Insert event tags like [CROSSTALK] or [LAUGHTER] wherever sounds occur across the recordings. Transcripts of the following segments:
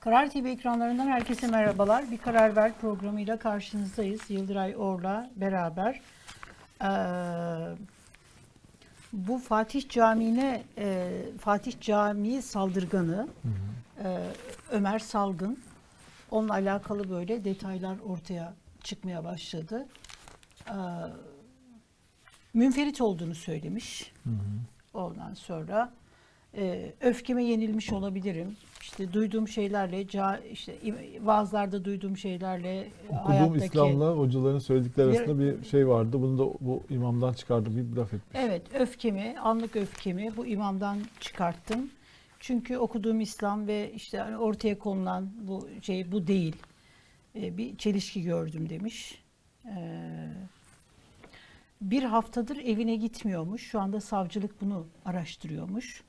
Karar TV ekranlarından herkese merhabalar. Bir Karar Ver programıyla karşınızdayız. Yıldıray Or'la beraber. Ee, bu Fatih Camii'ne e, Fatih Camii saldırganı e, Ömer Salgın onunla alakalı böyle detaylar ortaya çıkmaya başladı. Ee, münferit olduğunu söylemiş. Ondan sonra e, öfkeme yenilmiş olabilirim. İşte duyduğum şeylerle, ca, işte vaazlarda duyduğum şeylerle Okuduğum hayattaki... İslam'la hocaların söyledikleri Bir- arasında bir şey vardı. Bunu da bu imamdan çıkardım bir laf etmiş. Evet, öfkemi, anlık öfkemi bu imamdan çıkarttım. Çünkü okuduğum İslam ve işte ortaya konulan bu şey bu değil. E, bir çelişki gördüm demiş. E, bir haftadır evine gitmiyormuş. Şu anda savcılık bunu araştırıyormuş.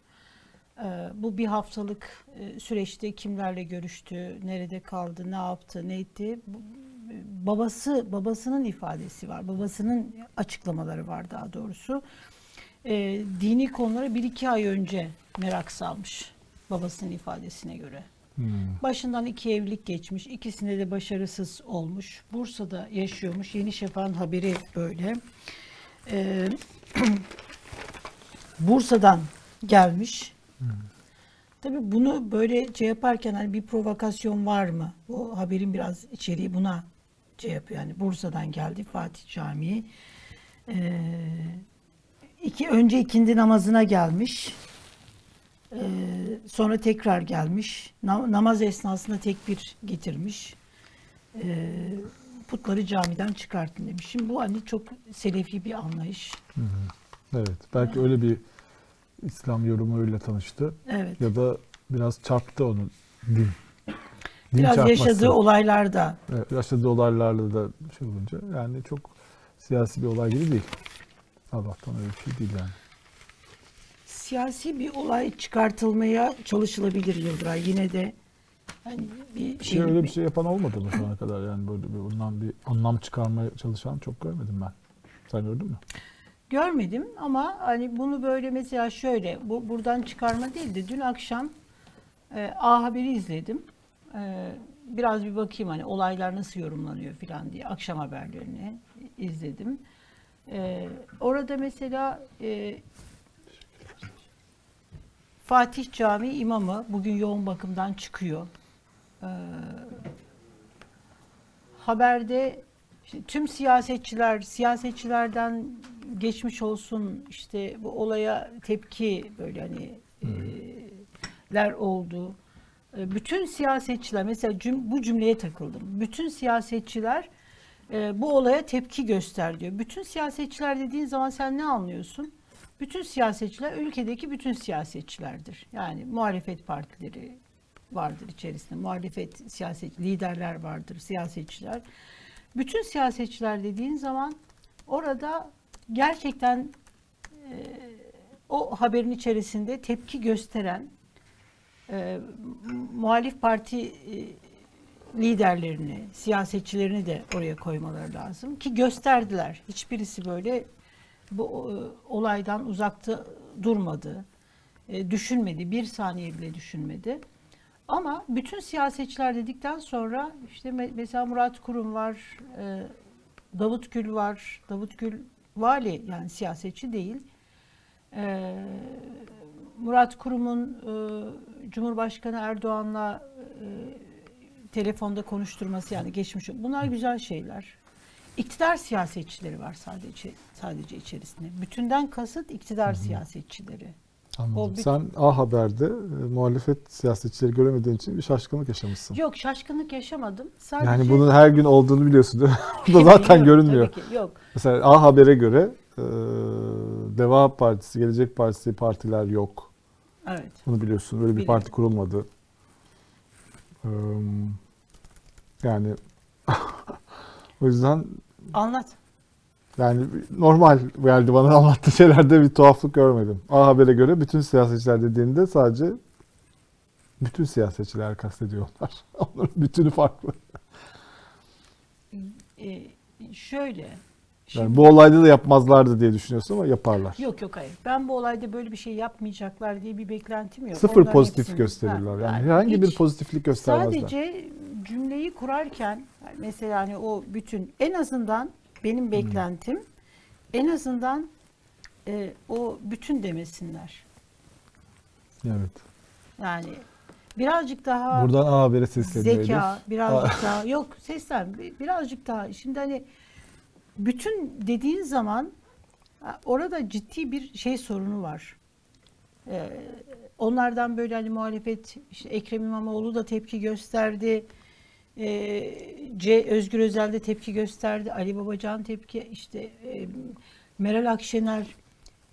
E, bu bir haftalık e, süreçte kimlerle görüştü, nerede kaldı, ne yaptı, ne etti. Babası, babasının ifadesi var. Babasının açıklamaları var daha doğrusu. E, dini konulara bir iki ay önce merak salmış babasının ifadesine göre. Hmm. Başından iki evlilik geçmiş. ikisinde de başarısız olmuş. Bursa'da yaşıyormuş. Yeni Şafak'ın haberi böyle. Ee, [CLEARS THROAT] Bursa'dan gelmiş. Tabii bunu böyle şey yaparken hani bir provokasyon var mı? Bu haberin biraz içeriği buna şey yapıyor. Yani Bursa'dan geldi Fatih Camii. Ee, iki, önce ikindi namazına gelmiş. Ee, sonra tekrar gelmiş. Na- namaz esnasında tekbir getirmiş. Ee, putları camiden çıkartın demiş. Şimdi bu hani çok selefi bir anlayış. Evet. Belki öyle bir İslam yorumuyla tanıştı. Evet. Ya da biraz çarptı onun din. Din Biraz çarpması. yaşadığı olaylarda. Evet, yaşadığı olaylarla da şey olunca yani çok siyasi bir olay gibi değil. Allah'tan öyle bir şey değil yani. Siyasi bir olay çıkartılmaya çalışılabilir Yıldıray. Yine de hani bir şey, şey öyle bir şey yapan olmadı mı şu ana kadar yani böyle bir ondan bir anlam çıkarmaya çalışan çok görmedim ben. Sen gördün mü? Görmedim ama hani bunu böyle mesela şöyle bu buradan çıkarma değil de dün akşam e, A Haber'i izledim. E, biraz bir bakayım hani olaylar nasıl yorumlanıyor falan diye akşam haberlerini izledim. E, orada mesela e, Fatih Camii imamı bugün yoğun bakımdan çıkıyor. E, haberde işte tüm siyasetçiler, siyasetçilerden geçmiş olsun işte bu olaya tepki böyle hani e, ler oldu. E, Bütün siyasetçiler mesela cüm- bu cümleye takıldım. Bütün siyasetçiler e, bu olaya tepki göster diyor. Bütün siyasetçiler dediğin zaman sen ne anlıyorsun? Bütün siyasetçiler ülkedeki bütün siyasetçilerdir. Yani muhalefet partileri vardır içerisinde. Muhalefet siyaset liderler vardır, siyasetçiler. Bütün siyasetçiler dediğin zaman orada gerçekten e, o haberin içerisinde tepki gösteren e, muhalif parti e, liderlerini, siyasetçilerini de oraya koymaları lazım ki gösterdiler. Hiçbirisi böyle bu e, olaydan uzakta durmadı, e, düşünmedi, bir saniye bile düşünmedi. Ama bütün siyasetçiler dedikten sonra işte me- mesela Murat Kurum var, e, Davut Gül var. Davut Gül vali yani siyasetçi değil. E, Murat Kurum'un e, Cumhurbaşkanı Erdoğan'la e, telefonda konuşturması yani geçmiş. Bunlar güzel şeyler. İktidar siyasetçileri var sadece sadece içerisinde. Bütünden kasıt iktidar siyasetçileri. Anladım. O bir- Sen A Haber'de e, muhalefet siyasetçileri göremediğin için bir şaşkınlık yaşamışsın. Yok şaşkınlık yaşamadım. Sadece Yani bunun her gün olduğunu biliyorsun değil mi? [LAUGHS] Bu da zaten yok, görünmüyor. tabii ki, yok. Mesela A Haber'e göre e, Deva Partisi, Gelecek Partisi partiler yok. Evet. Bunu biliyorsun. Böyle bir Biliyorum. parti kurulmadı. Eee, yani [LAUGHS] o yüzden Anlat. Yani normal geldi bana [LAUGHS] anlattığı şeylerde bir tuhaflık görmedim. A Haber'e göre bütün siyasetçiler dediğinde sadece bütün siyasetçiler kastediyorlar. [LAUGHS] Onların bütünü farklı. Ee, şöyle Yani bu olayda da yapmazlardı diye düşünüyorsun ama yaparlar. Yok yok hayır. Ben bu olayda böyle bir şey yapmayacaklar diye bir beklentim yok. Sıfır Onların pozitif hepsini- gösterirler. Ha, Yani herhangi bir pozitiflik göstermezler. Sadece cümleyi kurarken yani mesela hani o bütün en azından benim beklentim en azından e, o bütün demesinler. Evet. Yani birazcık daha Buradan A Haber'e sesleniyor zeka, birazcık daha yok seslen bi- birazcık daha şimdi hani bütün dediğin zaman orada ciddi bir şey sorunu var. Ee, onlardan böyle hani muhalefet işte Ekrem İmamoğlu da tepki gösterdi. Ee, C Özgür Özel de tepki gösterdi. Ali Babacan tepki işte e, Meral Akşener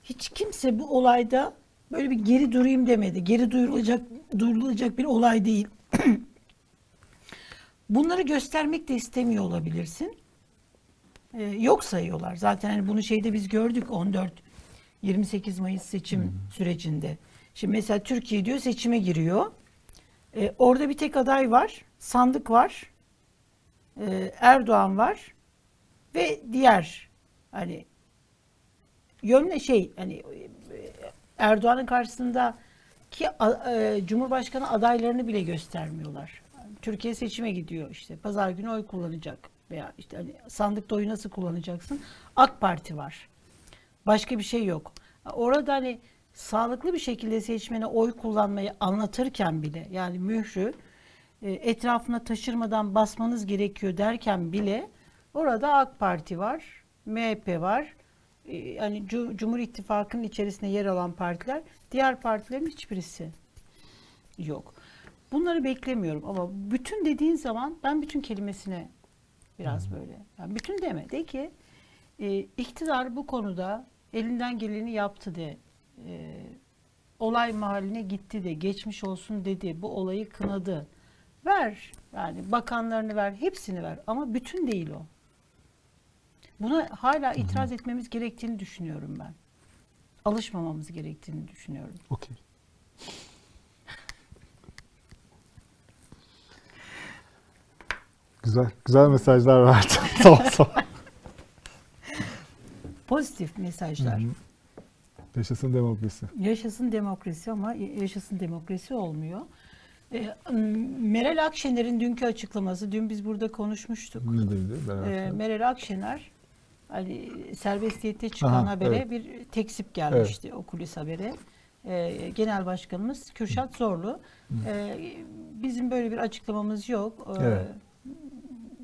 hiç kimse bu olayda böyle bir geri durayım demedi. Geri duyurulacak duyurulacak bir olay değil. [CLEARS THROAT] Bunları göstermek de istemiyor olabilirsin. Ee, yok sayıyorlar. Zaten hani bunu şeyde biz gördük 14 28 Mayıs seçim sürecinde. Şimdi mesela Türkiye diyor seçime giriyor. Ee, orada bir tek aday var. Sandık var. Ee, Erdoğan var. Ve diğer hani yönle şey hani e, Erdoğan'ın karşısında ki e, Cumhurbaşkanı adaylarını bile göstermiyorlar. Türkiye seçime gidiyor işte. Pazar günü oy kullanacak veya işte hani sandıkta oyu nasıl kullanacaksın? AK Parti var. Başka bir şey yok. Orada hani sağlıklı bir şekilde seçmene oy kullanmayı anlatırken bile yani mührü e, etrafına taşırmadan basmanız gerekiyor derken bile orada AK Parti var, MHP var. E, Yani Cu- Cumhur İttifakı'nın içerisinde yer alan partiler, diğer partilerin hiçbirisi yok. Bunları beklemiyorum ama bütün dediğin zaman ben bütün kelimesine biraz böyle. Yani bütün deme de ki e, iktidar bu konuda elinden geleni yaptı de. E, olay mahalline gitti de geçmiş olsun dedi. Bu olayı kınadı. Ver. Yani bakanlarını ver, hepsini ver ama bütün değil o. Buna hala itiraz etmemiz gerektiğini düşünüyorum ben. Alışmamamız gerektiğini düşünüyorum. Okey. [LAUGHS] Güzel, güzel mesajlar verdi. tamam tamam. Pozitif mesajlar. Hı hı. Yaşasın demokrasi. Yaşasın demokrasi ama yaşasın demokrasi olmuyor. Ee, Meral Akşener'in dünkü açıklaması, dün biz burada konuşmuştuk. Ne dedi? Ee, hatırlıyorum. Meral Akşener hani serbestiyette çıkan Aha, habere evet. bir tekzip gelmişti o kulis habere. Ee, Genel Başkanımız Kürşat Zorlu. Ee, bizim böyle bir açıklamamız yok. Evet.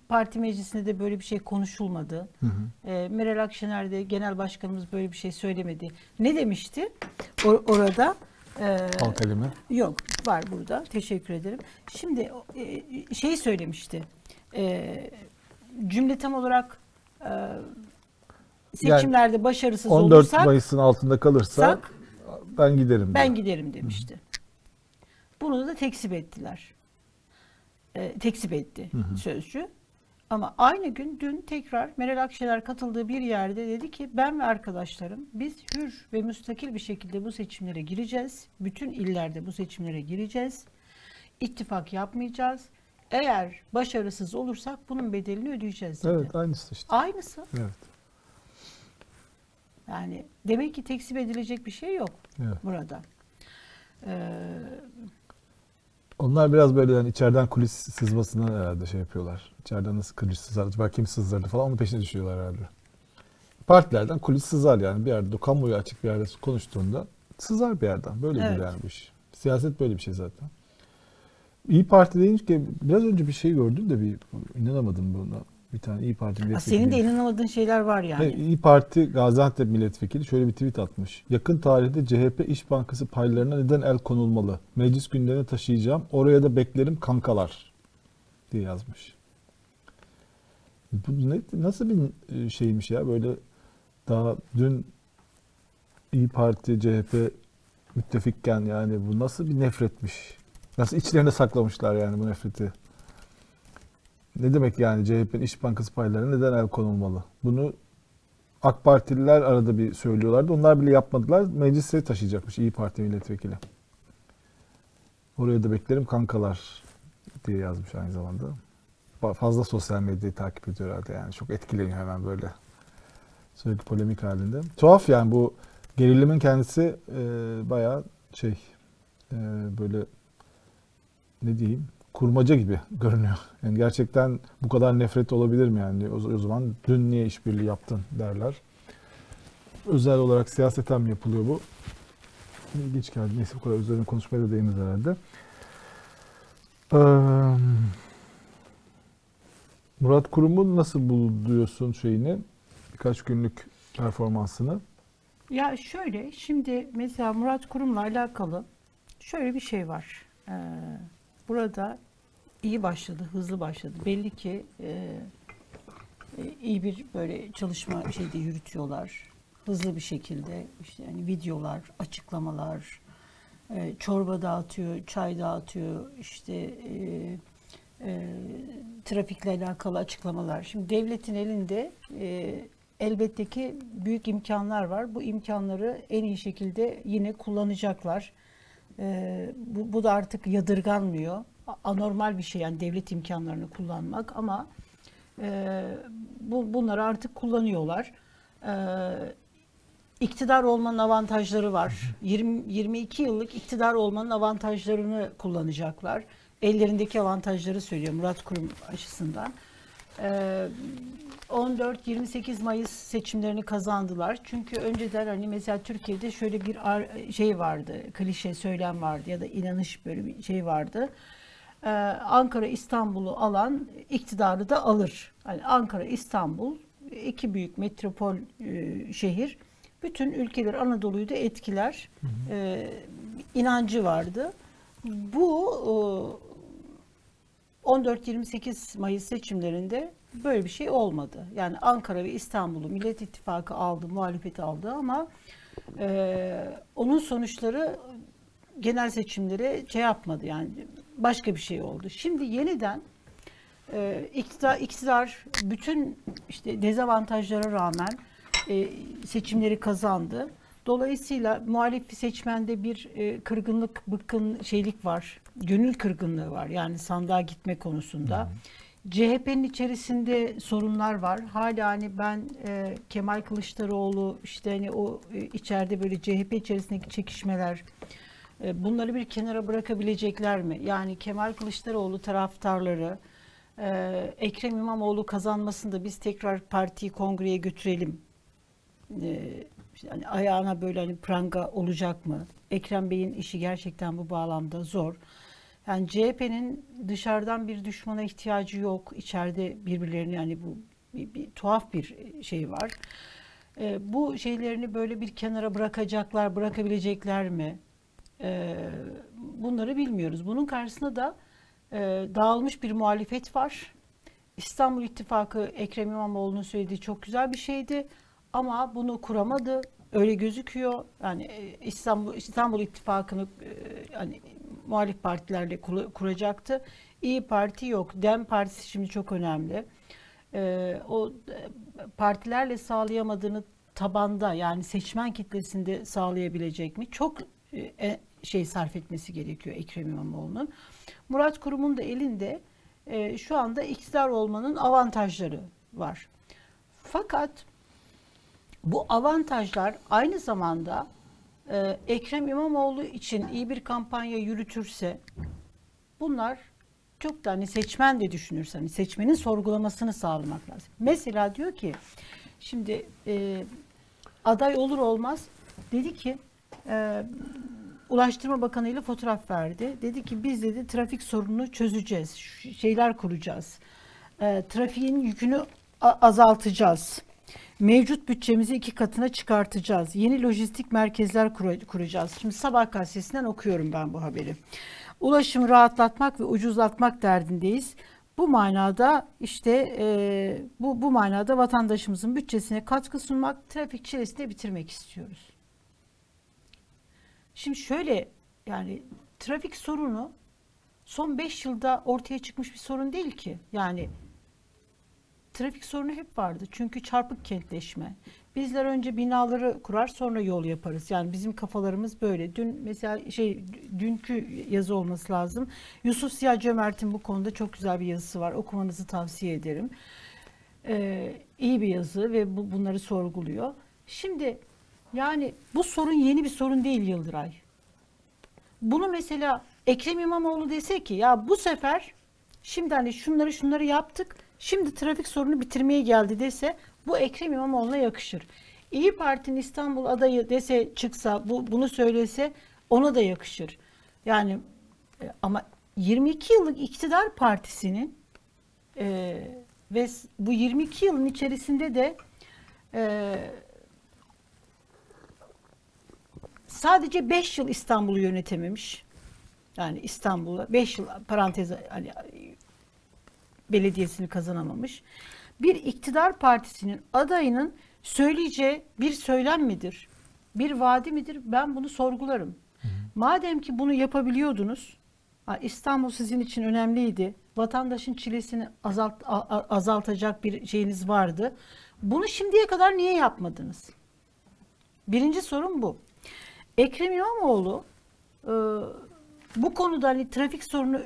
Parti meclisinde de böyle bir şey konuşulmadı. Hı hı. E, Meral Akşener de genel başkanımız böyle bir şey söylemedi. Ne demişti or- orada? E, Al kalemi. yok var burada. Teşekkür ederim. Şimdi e, şey söylemişti. E, cümle tam olarak e, seçimlerde başarısız 14 olursak Mayıs'ın altında kalırsa sak, ben giderim. ben diyor. giderim demişti. Bunu da tekzip ettiler. E, tekzip etti sözcü. Ama aynı gün dün tekrar Meral Akşener katıldığı bir yerde dedi ki ben ve arkadaşlarım biz hür ve müstakil bir şekilde bu seçimlere gireceğiz. Bütün illerde bu seçimlere gireceğiz. İttifak yapmayacağız. Eğer başarısız olursak bunun bedelini ödeyeceğiz dedi. Evet aynısı işte. Aynısı. Evet. Yani demek ki tekzip edilecek bir şey yok evet. burada. Ee, Onlar biraz böyle yani içeriden kulis sızmasına herhalde şey yapıyorlar. İçeriden nasıl kulis sızar, acaba kim sızdırdı falan onun peşine düşüyorlar herhalde. Partilerden kulis sızar yani bir yerde kamuoyu açık bir yerde konuştuğunda sızar bir yerden. Böyle Evet. yani bu iş. Siyaset böyle bir şey zaten. İyi Parti deyince biraz önce bir şey gördüm de bir inanamadım buna. Bir tane İyi Parti milletvekili. senin de inanamadığın şeyler var yani. Ve İyi Parti Gaziantep milletvekili şöyle bir tweet atmış. Yakın tarihte CHP İş Bankası paylarına neden el konulmalı? Meclis gündemine taşıyacağım. Oraya da beklerim kankalar diye yazmış. Bu ne, nasıl bir e, şeymiş ya böyle daha dün İyi Parti CHP müttefikken yani bu nasıl bir nefretmiş? Nasıl içlerine saklamışlar yani bu nefreti? Ne demek yani CHP'nin İş Bankası paylarına neden el konulmalı? Bunu AK Partililer arada bir söylüyorlardı. Onlar bile yapmadılar. Meclise taşıyacakmış İyi Parti milletvekili. Oraya da beklerim kankalar diye yazmış aynı zamanda. Fa- Fazla sosyal medyayı takip ediyor herhalde yani. Çok etkileniyor hemen böyle. Sürekli polemik halinde. Tuhaf yani bu gerilimin kendisi e, bayağı şey e, böyle ne diyeyim kurmaca gibi [LAUGHS] görünüyor. Yani gerçekten bu kadar nefret olabilir mi yani? O, o zaman dün niye işbirliği yaptın derler. Özel olarak siyaseten mi yapılıyor bu? İlginç geldi. Neyse bu kadar üzerine konuşmaya da değiniz herhalde. Ee, Murat Kurum'un nasıl buluyorsun şeyini? Birkaç günlük performansını. Ya şöyle şimdi mesela Murat Kurum'la alakalı şöyle bir şey var. Ee, burada iyi başladı, hızlı başladı. Belli ki e, e, iyi bir böyle çalışma şeyde yürütüyorlar. Hızlı bir şekilde işte hani videolar, açıklamalar, e, çorba dağıtıyor, çay dağıtıyor, işte e, e, trafikle alakalı açıklamalar. Şimdi devletin elinde e, elbette ki büyük imkanlar var. Bu imkanları en iyi şekilde yine kullanacaklar. E, bu, bu da artık yadırganmıyor. Anormal bir şey yani devlet imkanlarını kullanmak ama e, bu, bunları artık kullanıyorlar. E, iktidar olmanın avantajları var. 20, 22 yıllık iktidar olmanın avantajlarını kullanacaklar. Ellerindeki avantajları söylüyor Murat Kurum açısından. Ee, 14-28 Mayıs seçimlerini kazandılar. Çünkü önceden hani mesela Türkiye'de şöyle bir şey vardı, klişe söylem vardı ya da inanış böyle bir şey vardı. Ee, Ankara İstanbul'u alan iktidarı da alır. Hani Ankara İstanbul iki büyük metropol e, şehir bütün ülkeler Anadolu'yu da etkiler. Ee, inancı vardı. Bu e, 14-28 Mayıs seçimlerinde böyle bir şey olmadı. Yani Ankara ve İstanbul'u Millet İttifakı aldı, muhalefeti aldı ama e, onun sonuçları genel seçimlere şey yapmadı. Yani başka bir şey oldu. Şimdi yeniden e, iktidar, iktidar bütün işte dezavantajlara rağmen e, seçimleri kazandı. Dolayısıyla muhalif seçmende bir e, kırgınlık, bıkkın şeylik var. Gönül kırgınlığı var. Yani sandığa gitme konusunda. CHP'nin içerisinde sorunlar var. Hala hani ben e, Kemal Kılıçdaroğlu işte hani o e, içeride böyle CHP içerisindeki çekişmeler e, bunları bir kenara bırakabilecekler mi? Yani Kemal Kılıçdaroğlu taraftarları e, Ekrem İmamoğlu kazanmasında biz tekrar partiyi kongreye götürelim e, işte hani ayağına böyle hani pranga olacak mı? Ekrem Bey'in işi gerçekten bu bağlamda zor. Yani CHP'nin dışarıdan bir düşmana ihtiyacı yok. İçeride birbirlerini yani bu bir, bir tuhaf bir şey var. E, bu şeylerini böyle bir kenara bırakacaklar, bırakabilecekler mi? E, bunları bilmiyoruz. Bunun karşısında da e, dağılmış bir muhalefet var. İstanbul İttifakı Ekrem İmamoğlu'nun söylediği çok güzel bir şeydi ama bunu kuramadı. Öyle gözüküyor. Yani e, İstanbul İstanbul İttifakı'nı e, hani muhalif partilerle kuracaktı. İyi Parti yok. Dem Partisi şimdi çok önemli. E, o e, partilerle sağlayamadığını tabanda yani seçmen kitlesinde sağlayabilecek mi? Çok e, e, şey sarf etmesi gerekiyor Ekrem İmamoğlu'nun. Murat Kurum'un da elinde şu anda iktidar olmanın avantajları var. Fakat bu avantajlar aynı zamanda e, Ekrem İmamoğlu için iyi bir kampanya yürütürse bunlar çok da hani seçmen de düşünürse hani seçmenin sorgulamasını sağlamak lazım. Mesela diyor ki şimdi e, aday olur olmaz dedi ki e, Ulaştırma Bakanı ile fotoğraf verdi. Dedi ki biz dedi trafik sorununu çözeceğiz. Şeyler kuracağız. E, trafiğin yükünü azaltacağız. Mevcut bütçemizi iki katına çıkartacağız. Yeni lojistik merkezler kura- kuracağız. Şimdi Sabah gazetesinden okuyorum ben bu haberi. Ulaşımı rahatlatmak ve ucuzlatmak derdindeyiz. Bu manada işte e, bu bu manada vatandaşımızın bütçesine katkı sunmak, trafik çilesini bitirmek istiyoruz. Şimdi şöyle yani trafik sorunu son 5 yılda ortaya çıkmış bir sorun değil ki. Yani trafik sorunu hep vardı. Çünkü çarpık kentleşme. Bizler önce binaları kurar sonra yol yaparız. Yani bizim kafalarımız böyle. Dün mesela şey dünkü yazı olması lazım. Yusuf Ziya Cömert'in bu konuda çok güzel bir yazısı var. Okumanızı tavsiye ederim. Ee, iyi bir yazı ve bu, bunları sorguluyor. Şimdi yani bu sorun yeni bir sorun değil Yıldıray. Bunu mesela Ekrem İmamoğlu dese ki ya bu sefer şimdi hani şunları şunları yaptık. Şimdi trafik sorunu bitirmeye geldi dese bu Ekrem İmamoğlu'na yakışır. İyi Parti'nin İstanbul adayı dese çıksa bu bunu söylese ona da yakışır. Yani e, ama 22 yıllık iktidar partisinin e, ve bu 22 yılın içerisinde de e, sadece 5 yıl İstanbul'u yönetememiş. Yani İstanbul'a 5 yıl parantez hani belediyesini kazanamamış. Bir iktidar partisinin adayının söyleyeceği bir söylem midir? Bir vaadi midir? Ben bunu sorgularım. Madem ki bunu yapabiliyordunuz, İstanbul sizin için önemliydi. Vatandaşın çilesini azalt, azaltacak bir şeyiniz vardı. Bunu şimdiye kadar niye yapmadınız? Birinci sorun bu. Ekrem İmamoğlu e, bu konuda hani trafik sorunu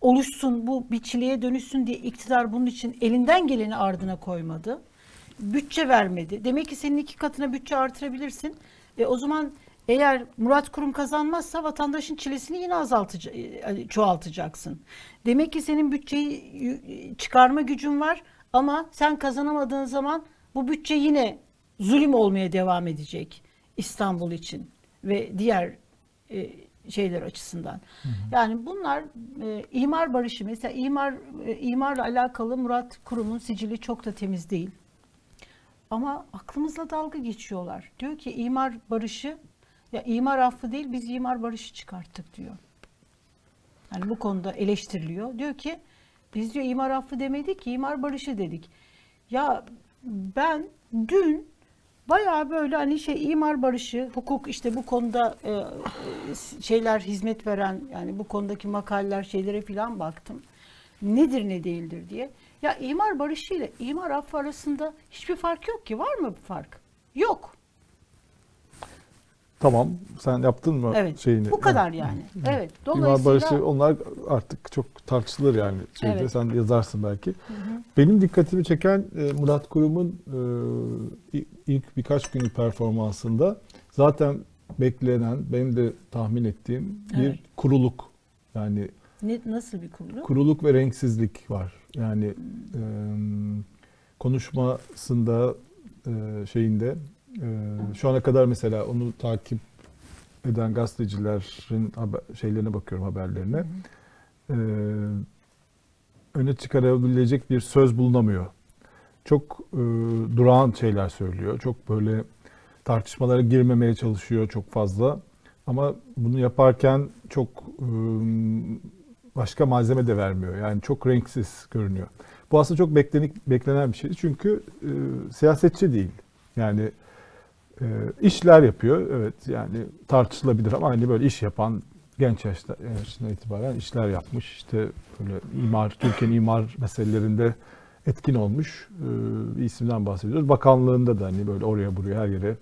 oluşsun, bu bir çileye dönüşsün diye iktidar bunun için elinden geleni ardına koymadı. Bütçe vermedi. Demek ki senin iki katına bütçe artırabilirsin. E, o zaman eğer Murat Kurum kazanmazsa vatandaşın çilesini yine azaltaca- e, çoğaltacaksın. Demek ki senin bütçeyi çıkarma gücün var ama sen kazanamadığın zaman bu bütçe yine zulüm olmaya devam edecek İstanbul için ve diğer e, şeyler açısından. Yani bunlar e, imar barışı mesela imar e, imarla alakalı Murat Kurum'un sicili çok da temiz değil. Ama aklımızla dalga geçiyorlar. Diyor ki imar barışı ya imar affı değil biz imar barışı çıkarttık diyor. Yani bu konuda eleştiriliyor. Diyor ki biz diyor imar affı demedik ki imar barışı dedik. Ya ben dün bayağı böyle hani şey imar barışı, hukuk işte bu konuda e, e, şeyler hizmet veren yani bu konudaki makaleler şeylere filan baktım. Nedir ne değildir diye. Ya imar barışı ile imar affı arasında hiçbir fark yok ki. Var mı bir fark? Yok. Tamam sen yaptın mı Evet. şeyini? Bu kadar yani. Evet. İmar Dolayısıyla barışı onlar artık çok tartışılır yani. Şeyde, Evet. Sen yazarsın belki. Benim dikkatimi çeken e, Murat Kurum'un e, ilk birkaç günlük performansında zaten beklenen, benim de tahmin ettiğim bir Evet. kuruluk. Yani ne, nasıl bir kurulu? kuruluk ve renksizlik var. Yani e, konuşmasında e, şeyinde şu ana kadar mesela onu takip eden gazetecilerin haber, şeylerine bakıyorum haberlerine. E, öne çıkarabilecek bir söz bulunamıyor. Çok e, durağan şeyler söylüyor. Çok böyle tartışmalara girmemeye çalışıyor çok fazla. Ama bunu yaparken çok e, başka malzeme de vermiyor. Yani çok renksiz görünüyor. Bu aslında çok beklenik, beklenen bir şey. Çünkü e, siyasetçi değil. Yani e, işler yapıyor. Evet yani tartışılabilir ama hani böyle iş yapan genç yaşta, itibaren işler yapmış. İşte böyle imar, Türkiye'nin imar meselelerinde etkin olmuş e, bir isimden bahsediyoruz. Bakanlığında da hani böyle oraya buraya her yere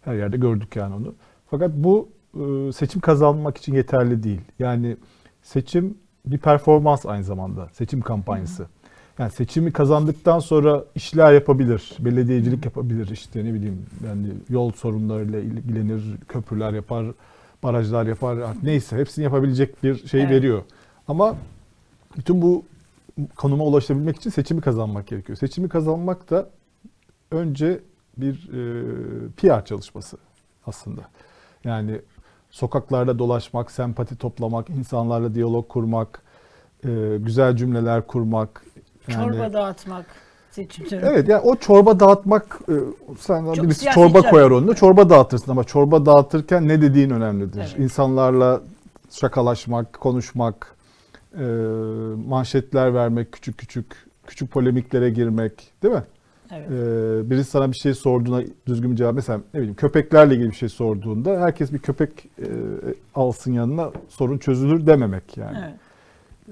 her yerde gördük yani onu. Fakat bu e, seçim kazanmak için yeterli değil. Yani seçim bir performans aynı zamanda. Seçim kampanyası. Yani seçimi kazandıktan sonra işler yapabilir, belediyecilik yapabilir, işte ne bileyim yani yol sorunlarıyla ilgilenir, köprüler yapar, barajlar yapar, neyse hepsini yapabilecek bir şey Evet. veriyor. Ama bütün bu konuma ulaşabilmek için seçimi kazanmak gerekiyor. Seçimi kazanmak da önce bir e, PR çalışması aslında. Yani sokaklarda dolaşmak, sempati toplamak, insanlarla diyalog kurmak, e, güzel cümleler kurmak. Yani, Çorba dağıtmak seçim töreni. Evet yani o çorba dağıtmak e, sen Çok birisi çorba koyar onunla. Çorba dağıtırsın ama çorba dağıtırken ne dediğin önemlidir. Evet. İnsanlarla şakalaşmak, konuşmak, e, manşetler vermek, küçük küçük küçük polemiklere girmek, değil mi? Evet. Ee, birisi sana bir şey sorduğuna düzgün bir cevap mesela ne bileyim köpeklerle ilgili bir şey sorduğunda herkes bir köpek e, alsın yanına sorun çözülür dememek yani. evet.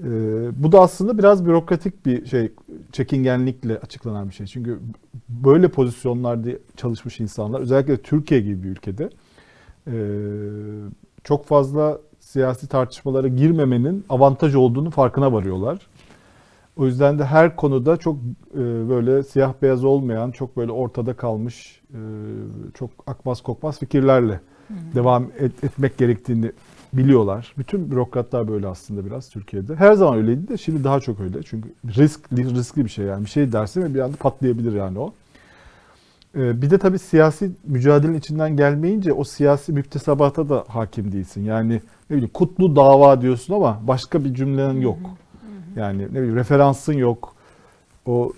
Ee, bu da aslında biraz bürokratik bir şey çekingenlikle açıklanan bir şey. Çünkü böyle pozisyonlarda çalışmış insanlar özellikle Türkiye gibi bir ülkede e, çok fazla siyasi tartışmalara girmemenin avantaj olduğunu farkına varıyorlar. O yüzden de her konuda çok e, böyle siyah beyaz olmayan, çok böyle ortada kalmış, e, çok akmaz kokmaz fikirlerle devam et- etmek gerektiğini biliyorlar. Bütün bürokratlar böyle aslında biraz Türkiye'de. Her zaman öyleydi de şimdi daha çok öyle. Çünkü riskli, riskli bir şey yani. Bir şey dersin ve bir anda patlayabilir yani o. Ee, Bir de tabii siyasi mücadelenin içinden gelmeyince o siyasi müktesebata da hakim değilsin. Yani ne bileyim kutlu dava diyorsun ama başka bir cümlenin yok. Yani ne bileyim referansın yok. O